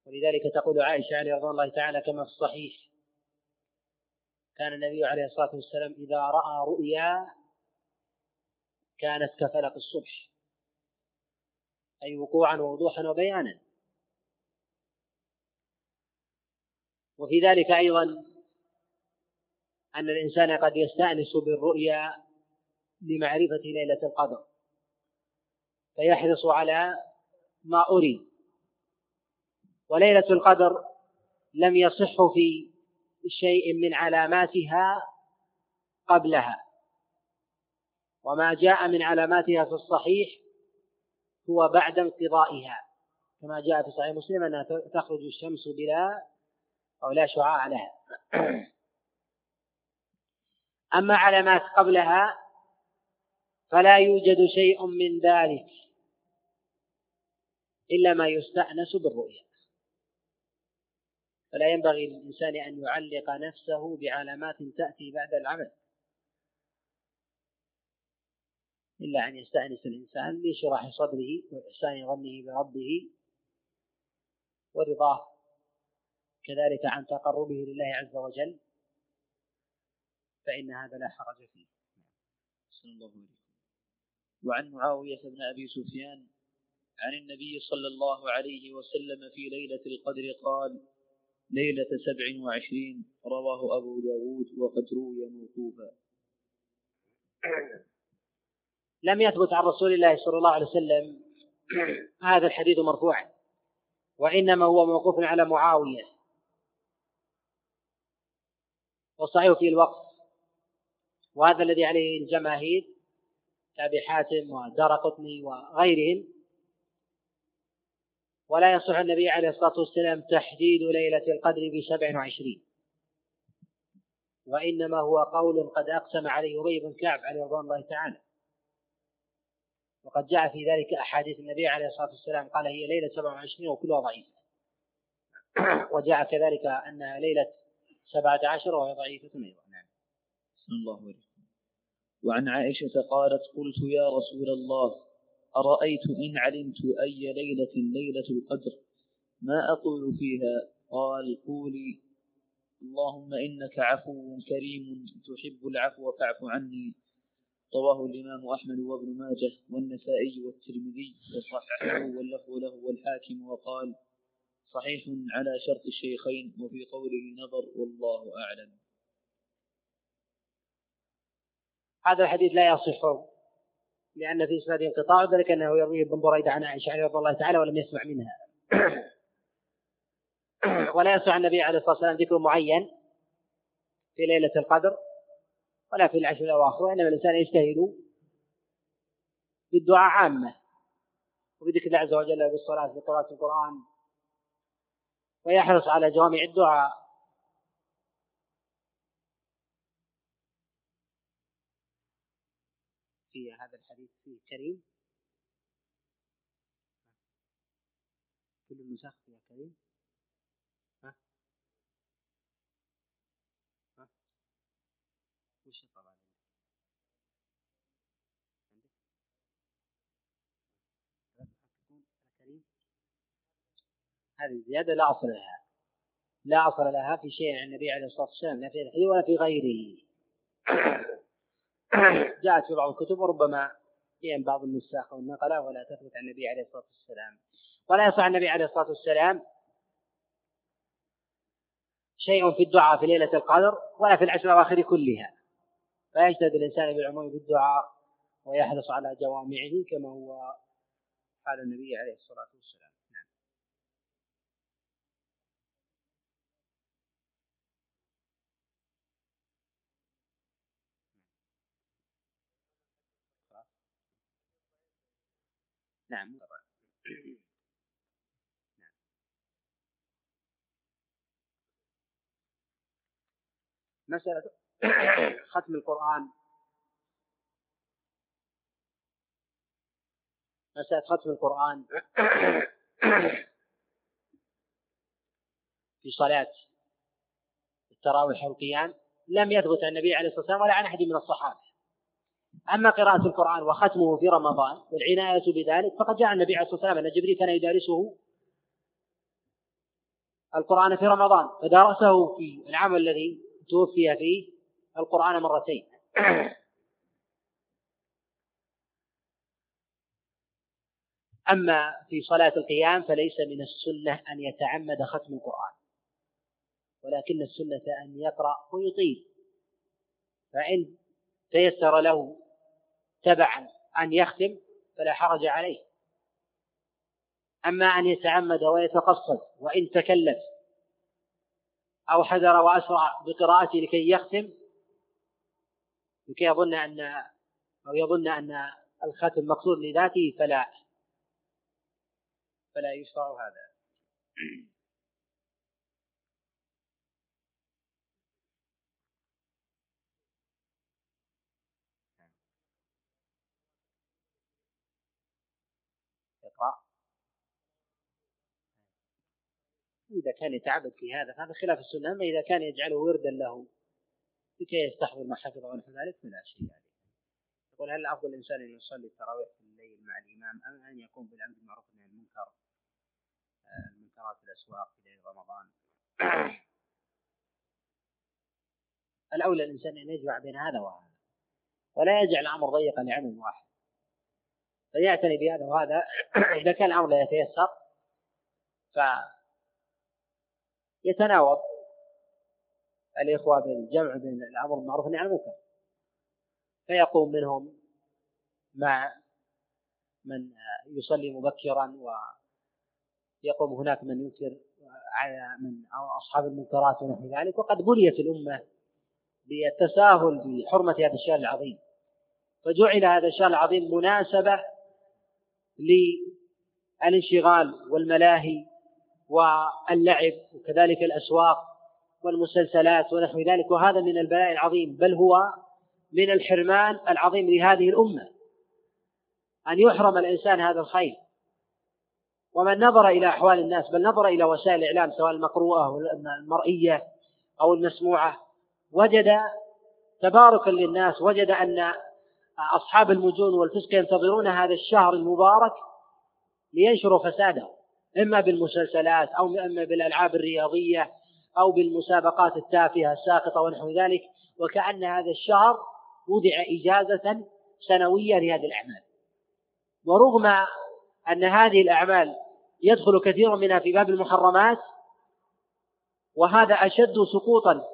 ولذلك تقول عائشة عليه رضي الله تعالى كما في الصحيح كان النبي عليه الصلاة والسلام إذا رأى رؤيا كانت كفلق الصبح. أي وقوعا ووضوحا وبيانا. وفي ذلك أيضا أن الإنسان قد يستأنس بالرؤيا لمعرفة ليلة القدر فيحرص على ما أريد وليلة القدر لم يصح في شيء من علاماتها قبلها وما جاء من علاماتها في الصحيح هو بعد انقضائها. كما جاء في صحيح مسلم أنها تخرج الشمس بلا أو لا شعاع لها. أما علامات قبلها فلا يوجد شيء من ذلك إلا ما يستأنس بالرؤية. فلا ينبغي للإنسان أن يعلق نفسه بعلامات تأتي بعد العمل. إلا أن يستأنس الإنسان لشراح صدره وإحسان ظنه بربه ورضاه. كذلك عن تقربه لله عز وجل فإن هذا لا حرج فيه. صلى الله عليه وعن معاوية بن أبي سفيان عن النبي صلى الله عليه وسلم في ليلة القدر قال ليلة سبع وعشرين رواه أبو داود وقد روي موقوفا. لم يثبت عن رسول الله صلى الله عليه وسلم هذا الحديث مرفوعا. وإنما هو موقوف على معاوية. والصحيح في الوقت وهذا الذي عليه الجماهير كأبي حاتم ودار قطني وغيرهم. ولا يصح النبي عليه الصلاة والسلام تحديد ليلة القدر بسبع وعشرين. وإنما هو قول قد أقسم عليه أبي بن كعب عليه رضوان الله تعالى. وقد جاء في ذلك أحاديث النبي عليه الصلاة والسلام قال هي ليلة 27 وكلها ضعيفة. وجاء كذلك أنها ليلة 17 وهي ضعيفة أيضا. نعم. الله عليه وعن عائشة قالت قلت يا رسول الله أرأيت إن علمت أي ليلة ليلة القدر؟ ما أقول فيها؟ قال قولي. اللهم إنك عفو كريم تحب العفو فاعف عني. رواه الإمام أحمد وابن ماجه والنسائي والترمذي وصححه واللفظ له والحاكم وقال صحيح على شرط الشيخين وفي قوله نظر والله أعلم. هذا الحديث لا يصح لأن في إسناده انقطاع وذلك أنه يرويه ابن بريدة عن عائشة رضي الله تعالى ولم يسمع منها. ولا يصح النبي عليه الصلاة والسلام ذكر معين في ليلة القدر. ولا في العشر الأواخر وإنما الإنسان يجتهد بالدعاء عامة وبذكر الله عز وجل بالصلاة بقراءة القرآن ويحرص على جوامع الدعاء. في هذا الحديث فيه كريم. كل النسخ فيها كريم ها ها وش طبعا عندك تكون كريم هذه زيادة لا أصل لها. لا أصل لها في شيء عن النبي عليه الصلاة والسلام لا في الحديث ولا في غيره. جاءت في بعض الكتب وربما في بعض النساخ والنقلة ولا تثبت عن النبي عليه الصلاة والسلام. ولا يصح النبي عليه الصلاة والسلام شيء في الدعاء في ليلة القدر ولا في العشر الأواخر كلها. فيجتهد الإنسان بالعموم بالدعاء ويحرص على جوامعه كما هو حال النبي عليه الصلاة والسلام. نعم. نعم. مسألة ختم القرآن. مسألة ختم القرآن. في صلاة التراويح والقيام لم يثبت عن النبي عليه الصلاة والسلام ولا عن أحد من الصحابة. أما قراءة القرآن وختمه في رمضان والعناية بذلك فقد جاء النبي عليه الصلاة والسلام أن جبريل كان يدارسه القرآن في رمضان فدارسه في العام الذي توفي فيه القرآن مرتين. أما في صلاة القيام فليس من السنة أن يتعمد ختم القرآن ولكن السنة أن يقرأ ويطيل. فإن تيسر له تبعا أن يختم فلا حرج عليه. أما أن يتعمد ويتقصد وإن تكلف أو حذر وأسرع بقراءته لكي يختم لكي يظن أن أو يظن أن الختم مقصود لذاته فلا فلا يشرع هذا. إذا كان يتعبد في هذا فهذا خلاف السنة. أما إذا كان يجعله وردا له لكي يستحضر ما حفظه ونحو ذلك فلا شيء عليه. يقول هل أفضل الإنسان أن يصلي التراويح في الليل مع الإمام أم أن يقوم بالأمر بالمعروف والنهي عن المنكر؟ آه، المنكرات في الأسواق في ليل رمضان. الأولى الإنسان أن يجمع بين هذا وهذا ولا يجعل الأمر ضيقا لعمل واحد. فيعتني بهذا وهذا. إذا كان الأمر لا يتيسر ف يتناوب الإخوة بالجمع بين الأمر بالمعروف والنهي عن المنكر. فيقوم منهم مع من يصلي مبكرا ويقوم هناك من ينكر على من أصحاب المنكرات ونحو ذلك. وقد بنيت الأمة بالتساهل بحرمة هذا الشهر العظيم. فجعل هذا الشهر العظيم مناسبة للانشغال والملاهي واللعب وكذلك الأسواق والمسلسلات ونحو ذلك وهذا من البلاء العظيم بل هو من الحرمان العظيم لهذه الأمة أن يحرم الإنسان هذا الخير. ومن نظر إلى أحوال الناس بل نظر إلى وسائل الإعلام سواء المقروءة أو المرئية أو المسموعة وجد تباركا للناس وجد أن أصحاب المجون والفسق ينتظرون هذا الشهر المبارك لينشروا فساده. إما بالمسلسلات أو إما بالألعاب الرياضية أو بالمسابقات التافهة الساقطة ونحو ذلك وكأن هذا الشهر وضع إجازة سنوية لهذه الأعمال. ورغم أن هذه الأعمال يدخل كثير منها في باب المحرمات وهذا أشد سقوطا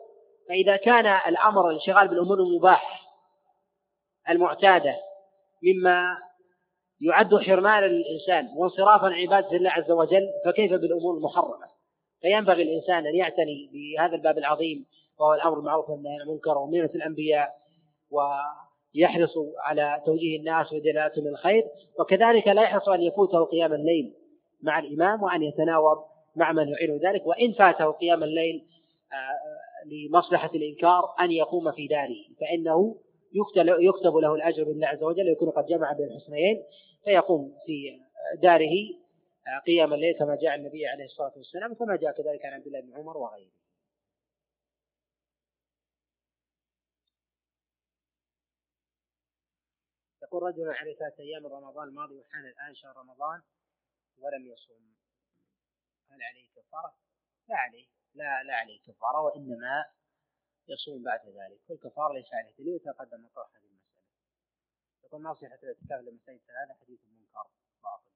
فإذا كان الأمر الانشغال بالأمور المباح المعتادة مما يعد حرمان للإنسان وانصرافا عن عبادة الله عز وجل فكيف بالأمور المحرمة؟ فينبغي الإنسان أن يعتني بهذا الباب العظيم وهو الأمر بالمعروف والنهي عن المنكر ومنة الأنبياء ويحرص على توجيه الناس ودلالتهم الخير وكذلك لا يحرص أن يفوته قيام الليل مع الإمام وأن يتناوب مع من يعين ذلك وإن فاته قيام الليل آه، لمصلحة الإنكار أن يقوم في داره فإنه يكتب له الأجر بالله عز وجل ويكون قد جمع بين الحسنيين فيقوم في داره قيام الليل كما جاء النبي عليه الصلاة والسلام كما جاء كذلك عن عبد الله بن عمر وغيره. يقول رجل عليه ثلاثة أيام رمضان الماضي وحان الآن شهر رمضان ولم يصوم. هل عليه كفارة؟ لا عليه. لا لا عليه كفارة وإنما يصوم بعد ذلك. والكفارة ليس عليه دليل وتقدم مطرح هذه المسألة. يقول نصيحة الاعتكاف لمسائل هذا حديث منكر. باطل.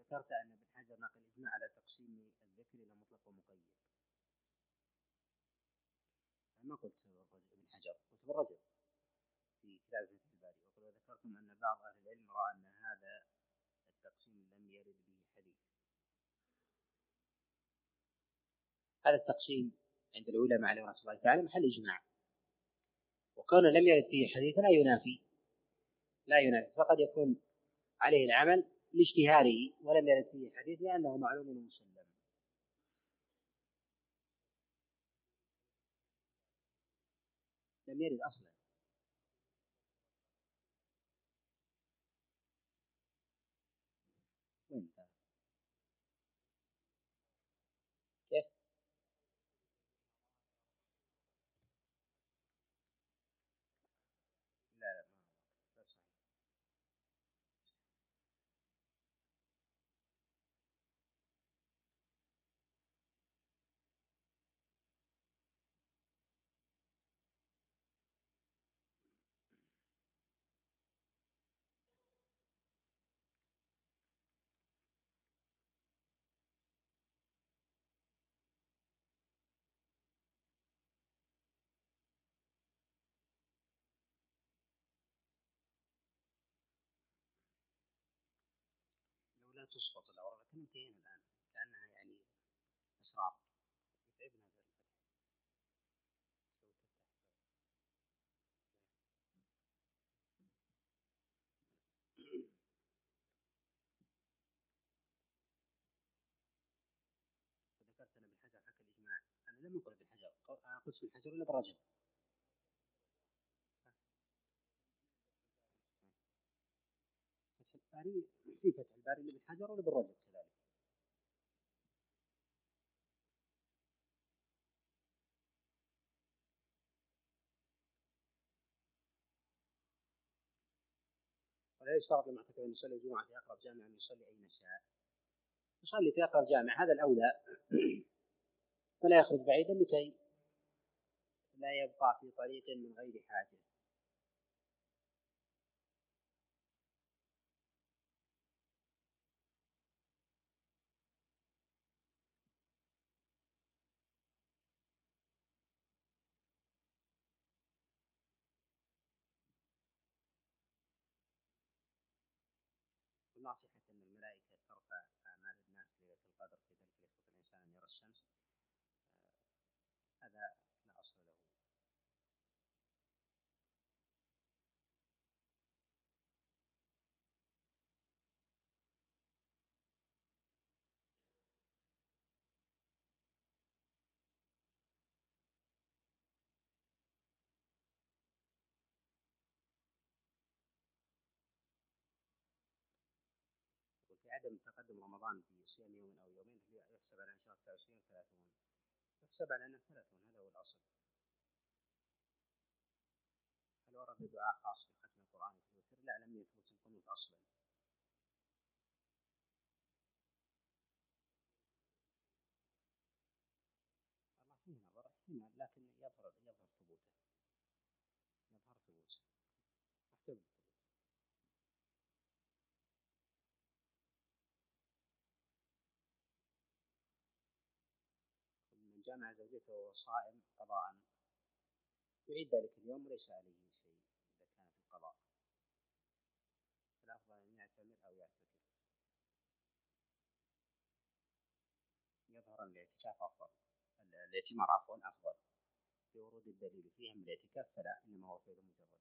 ذكرت أن ابن حجر نقل إجماع على تقسيم الذكر إلى مطلق ومقيد ما قلت ابن حجر قلت بالرجل. في كتاب فتح الباري. وقد ذكرتم أن بعض أهل العلم رأى أن هذا التقسيم لم يرد به حديث. هذا التقسيم عند العلماء عليه رحمة الله تعالى محل إجماع. وكون لم يرد فيه حديث لا ينافي. لا ينافي. فقد يكون عليه العمل لاشتهاره ولم يرد فيه حديث لأنه معلوم مسلم لم يرد تسقط الأوراق لكن انتهينا الآن كأنها يعني أسرار. يتعبنا ذا الفتح. لو تفتح فذكرت أنا بالحجر حكى الإجماع. أنا لم أقل بالحجر. قلت بالحجر إلا بالرجل؟ فتح الباري في فتح الباري اللي بالحجر ولا بالرجل كذلك. ولا يشترط المعتكف أن يصلي الجمعة في أقرب جامع أن يصلي اين شاء يصلي في أقرب جامع هذا الأولى. فلا يخرج بعيدا لكي لا يبقى في طريق من غير حاجة والناصحة أن الملائكة ترفع أعمال الناس ليلة القدر في ذلك يستطيع الإنسان أن يرى الشمس آه، هذا لا أصل له في عدم تقدم رمضان في صيام يوم أو يومين يحسب على شهر 29 30 يحسب على أنه 30 هذا هو الأصل. هل ورد دعاء خاص بختم القرآن؟ في الوتر؟ لا لم يثبت القنوت أصلا الله فيه نظر احتمال لكن يظهر يظهر ثبوته يظهر ثبوته احتمل من وهو صائم قضاء. يعيد ذلك اليوم وليس عليه شيء إذا كان في القضاء. فالأفضل أن يعتمر أو يعتكف. يظهر الاعتكاف أفضل. الاعتمار عفوا أفضل. لورود الدليل فيه أما الاعتكاف فلا إنما هو فعل مجرد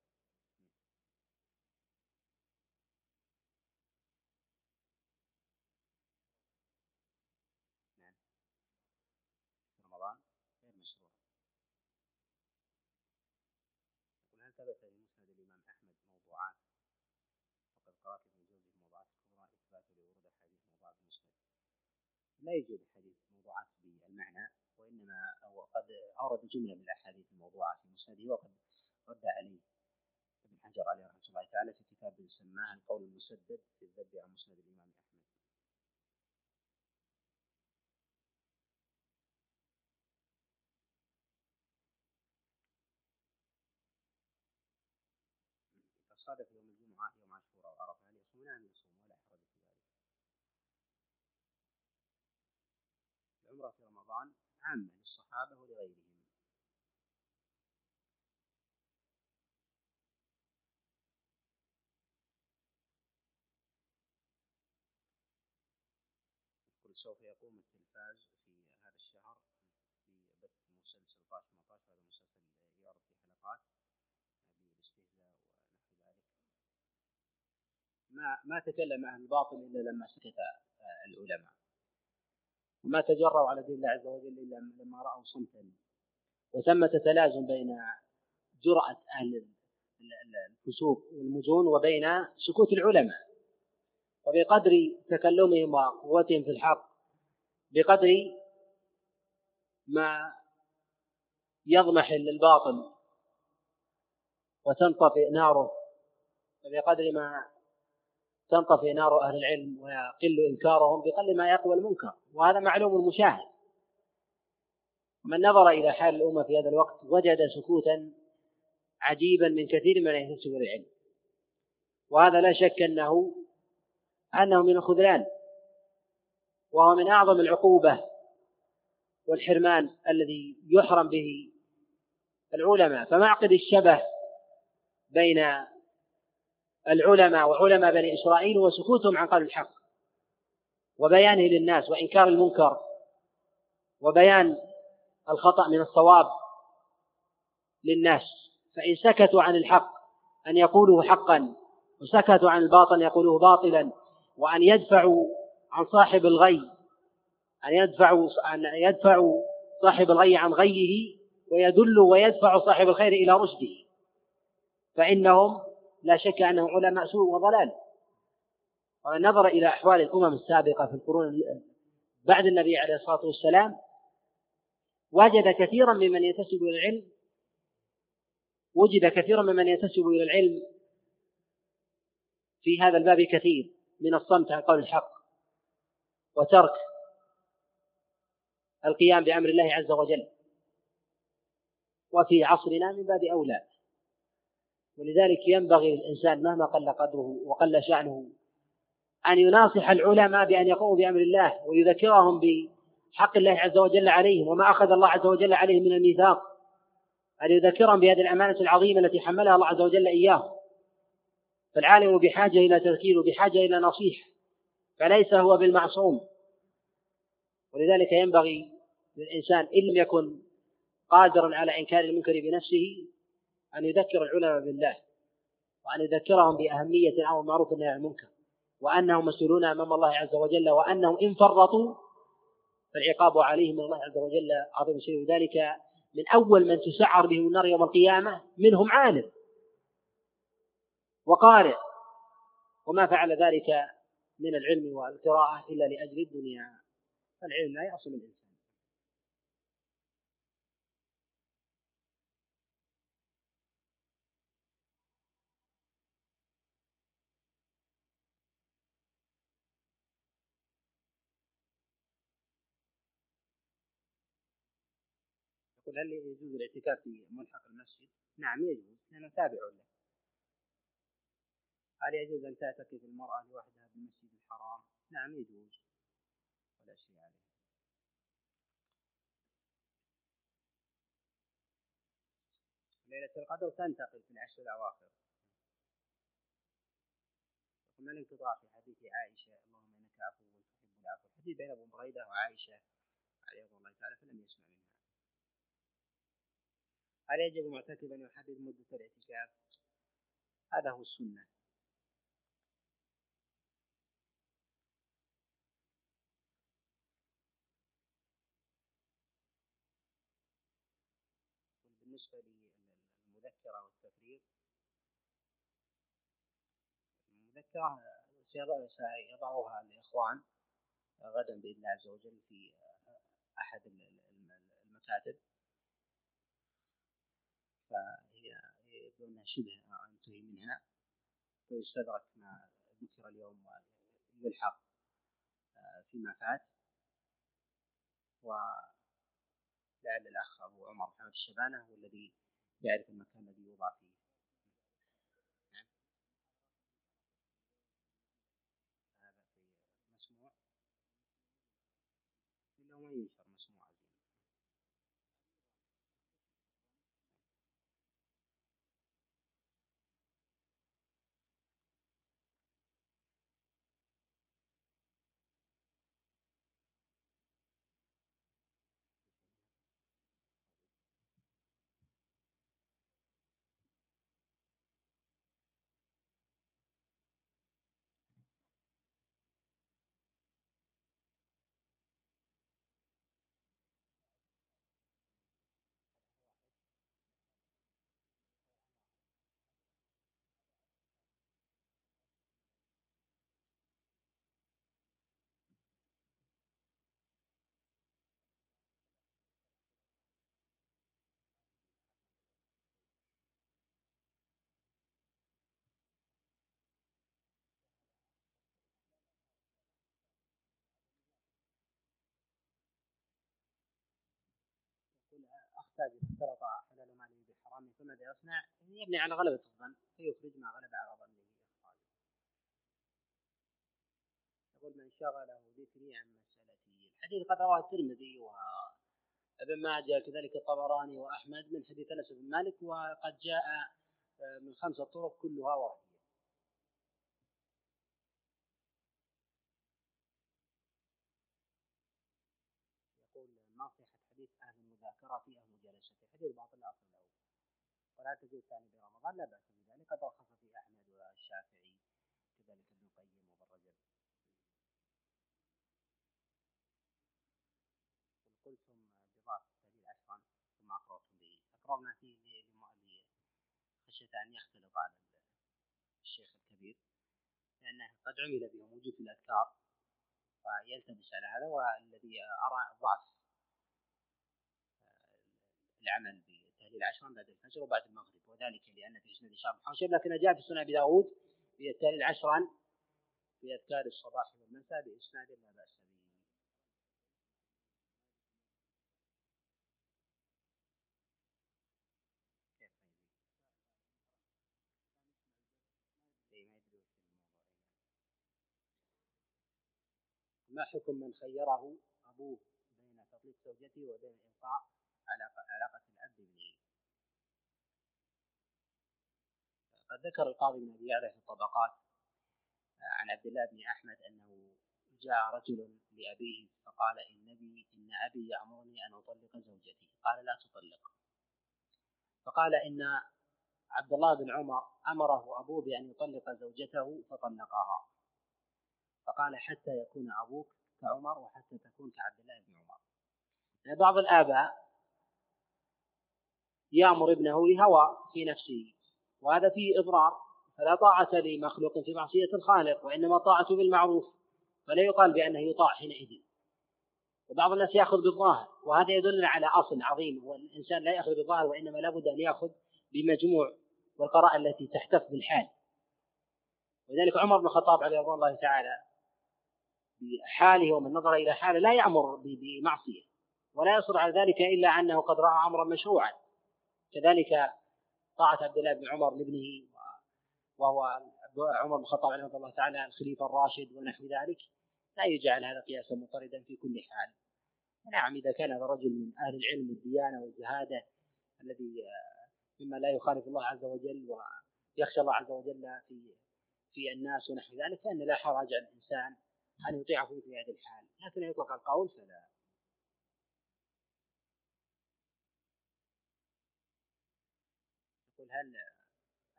رمضان غير مشروع يقول هل ثبت في مسند الإمام أحمد موضوعات وقد قرأت ابن جوزي في موضوعات كبرى إثبات لورود موضوعات المسند. لا يوجد موضوعات بالمعنى وإنما هو قد أورد جملة من الأحاديث الموضوعة في مسنده وقد رد عليه ابن حجر عليه رحمة الله تعالى في كتاب سماه القول المسدد في الذب عن مسند الإمام أحمد صادف يوم الجمعة يوم عاشوراء وعرفة هل يصوم نعم يصوم ولا حرج في ذلك. العمرة في رمضان عامة للصحابة ولغيرهم. يقول سوف يقوم التلفاز في هذا الشهر ببث مسلسل 16 18 هذا المسلسل يعرض في حلقات بالاستهزاء ذلك ما ما تكلم أهل الباطل إلا لما سكت آه، العلماء. وما تجروا على دين الله عز وجل إلا لما رأوا صمتا. وثمة تلازم بين جرأة أهل الفسوق والمجون وبين سكوت العلماء. وبقدر تكلمهم وقوتهم في الحق بقدر ما يضمحل الباطل وتنطفئ ناره وبقدر ما تنطفئ نار أهل العلم ويقل إنكارهم بقل ما يقوى المنكر وهذا معلوم مشاهد. من نظر إلى حال الأمة في هذا الوقت وجد سكوتا عجيبا من كثير من ينتسب العلم. وهذا لا شك أنه أنه من الخذلان وهو من أعظم العقوبة والحرمان الذي يحرم به العلماء. فمعقد الشبه بين العلماء وعلماء بني إسرائيل هو سكوتهم عن قول الحق وبيانه للناس وإنكار المنكر وبيان الخطأ من الصواب للناس. فإن سكتوا عن الحق أن يقولوا حقا وسكتوا عن الباطل يقولوه باطلا وأن يدفعوا عن صاحب الغي أن يدفعوا أن يدفعوا صاحب الغي عن غيه ويدلوا ويدفع صاحب الخير إلى رشده. فإنهم لا شك أنهم علماء سوء وضلال. ومن نظر إلى أحوال الأمم السابقة في القرون بعد النبي عليه الصلاة والسلام وجد كثيرا ممن ينتسب إلى العلم وجد كثيرا ممن ينتسب إلى العلم في هذا الباب كثير من الصمت عن قول الحق وترك القيام بأمر الله عز وجل. وفي عصرنا من باب أولى. ولذلك ينبغي للإنسان مهما قل قدره وقل شأنه أن يناصح العلماء بأن يقوموا بأمر الله ويذكرهم بحق الله عز وجل عليهم وما أخذ الله عز وجل عليهم من الميثاق. أن يذكرهم بهذه الأمانة العظيمة التي حملها الله عز وجل إياه فالعالم بحاجة إلى تذكير وبحاجة إلى نصيحة فليس هو بالمعصوم. ولذلك ينبغي للإنسان إن لم يكن قادرا على إنكار المنكر بنفسه أن يذكر العلماء بالله وأن يذكرهم بأهمية الأمر بالمعروف والنهي عن المنكر وأنهم مسؤولون أمام الله عز وجل وأنهم إن فرطوا فالعقاب عليهم من الله عز وجل عظيم. شيء ذلك من أول من تسعر بهم النار يوم القيامة منهم عالم وقارئ وما فعل ذلك من العلم والقراءة إلا لأجل الدنيا. فالعلم لا يعصم الإنسان. يقول هل يجوز الاعتكاف في ملحق المسجد؟ نعم يجوز لأنه تابع له. هل يجوز أن تعتكف المرأة لوحدها في المسجد الحرام؟ نعم يجوز. ولا شيء عليه. ليلة القدر تنتقل في العشر الأواخر. ومن الانقطاع في حديث عائشة؟ اللهم إنك عفو تحب العفو. بين أبو بريدة وعائشة عليه الله تعالى فلم يسمع منها هل يجب المعتكف أن يحدد مدة الاعتكاف؟ هذا هو السنة بالنسبة للمذكرة والتفريغ المذكرة سيضعها الإخوان غدا بإذن الله عز وجل في أحد المكاتب فهي أنها شبه انتهي منها. فيستدرك ما ذكر اليوم ويلحق فيما فات؟ ولعل الأخ أبو عمر محمد الشبانة هو الذي يعرف المكان الذي يوضع فيه. إذا اختلط حلال ماله بحرام فماذا يصنع؟ يبني على غلبة الظن فيخرج ما غلب على ظنه. يقول من شغله ذكري عن مسألتي الحديث قد رواه الترمذي وابن ماجه كذلك الطبراني وأحمد من حديث أنس بن مالك وقد جاء من خمسة طرق كلها واحدة نصيحة حديث أهل المذاكرة أهل المجالسة حديث باطل لا أصل له ولا تجوز ثاني برمضان لا بأس بذلك. قد رخص فيه أحمد والشافعي كذلك ابن القيم وابن رجب. قل قلتم بضاعة الدليل عشرا ثم أقررتم به. أقررنا فيه خشية أن يختلط على الشيخ الكبير لأنه قد عمل به موجود في الأذكار فيلتبس على هذا والذي أرى ضعف العمل بتهليل عشرا بعد الفجر وبعد المغرب وذلك لأن في إسناد شعب حوشب لكن جاء في سنن أبي داود بالتهليل عشرا في أذكار الصباح والمساء بإسناد لا بأس به. ما حكم من خيره أبوه بين تطليق زوجته وبين إنقاء علاقة قد ذكر القاضي بن يعلى في الطبقات عن عبد الله بن أحمد أنه جاء رجل لأبيه فقال إن أبي إن أبي يأمرني أن أطلق زوجتي. قال لا تطلق. فقال إن عبد الله بن عمر أمره أبوه بأن يطلق زوجته فطلقها. فقال حتى يكون أبوك كعمر وحتى تكون كعبد الله بن عمر. بعض الآباء يأمر ابنه بهوى في نفسه. وهذا فيه إضرار فلا طاعة لمخلوق في معصية الخالق وإنما طاعة بالمعروف فلا يقال بأنه يطاع حينئذ. وبعض الناس يأخذ بالظاهر وهذا يدلنا على أصل عظيم هو الإنسان لا يأخذ بالظاهر وإنما لابد أن يأخذ بمجموع والقراءة التي تحتف بالحال. ولذلك عمر بن الخطاب عليه رضوان الله تعالى بحاله ومن نظر إلى حاله لا يأمر بمعصية ولا يصر على ذلك إلا أنه قد رأى أمرا مشروعا. كذلك طاعة عبد الله بن عمر لابنه وهو عمر بن الخطاب رحمه الله تعالى الخليفة الراشد ونحو ذلك. لا يجعل هذا قياسا مطردا في كل حال. نعم إذا كان هذا رجل من أهل العلم والديانة والزهادة الذي مما لا يخالف الله عز وجل ويخشى الله عز وجل في في الناس ونحو ذلك فإن لا حرج على الإنسان أن يطيعه في هذه الحال. لكن يطلق القول فلا. هل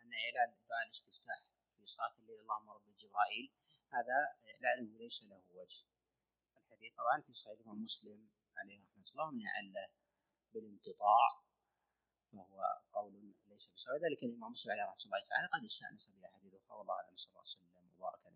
أن إعلان دعاء الاستفتاح في صلاة الليل اللهم رب جبرائيل؟ هذا إعلان ليس له وجه. الحديث طبعا في صحيح الإمام مسلم عليه رحمة الله من يعله بالانقطاع وهو قول ليس بصحيح. ذلك الإمام مسلم عليه رحمة الله تعالى قد استأنس بها حديث أخرى والله أعلم صلى الله عليه وسلم وبارك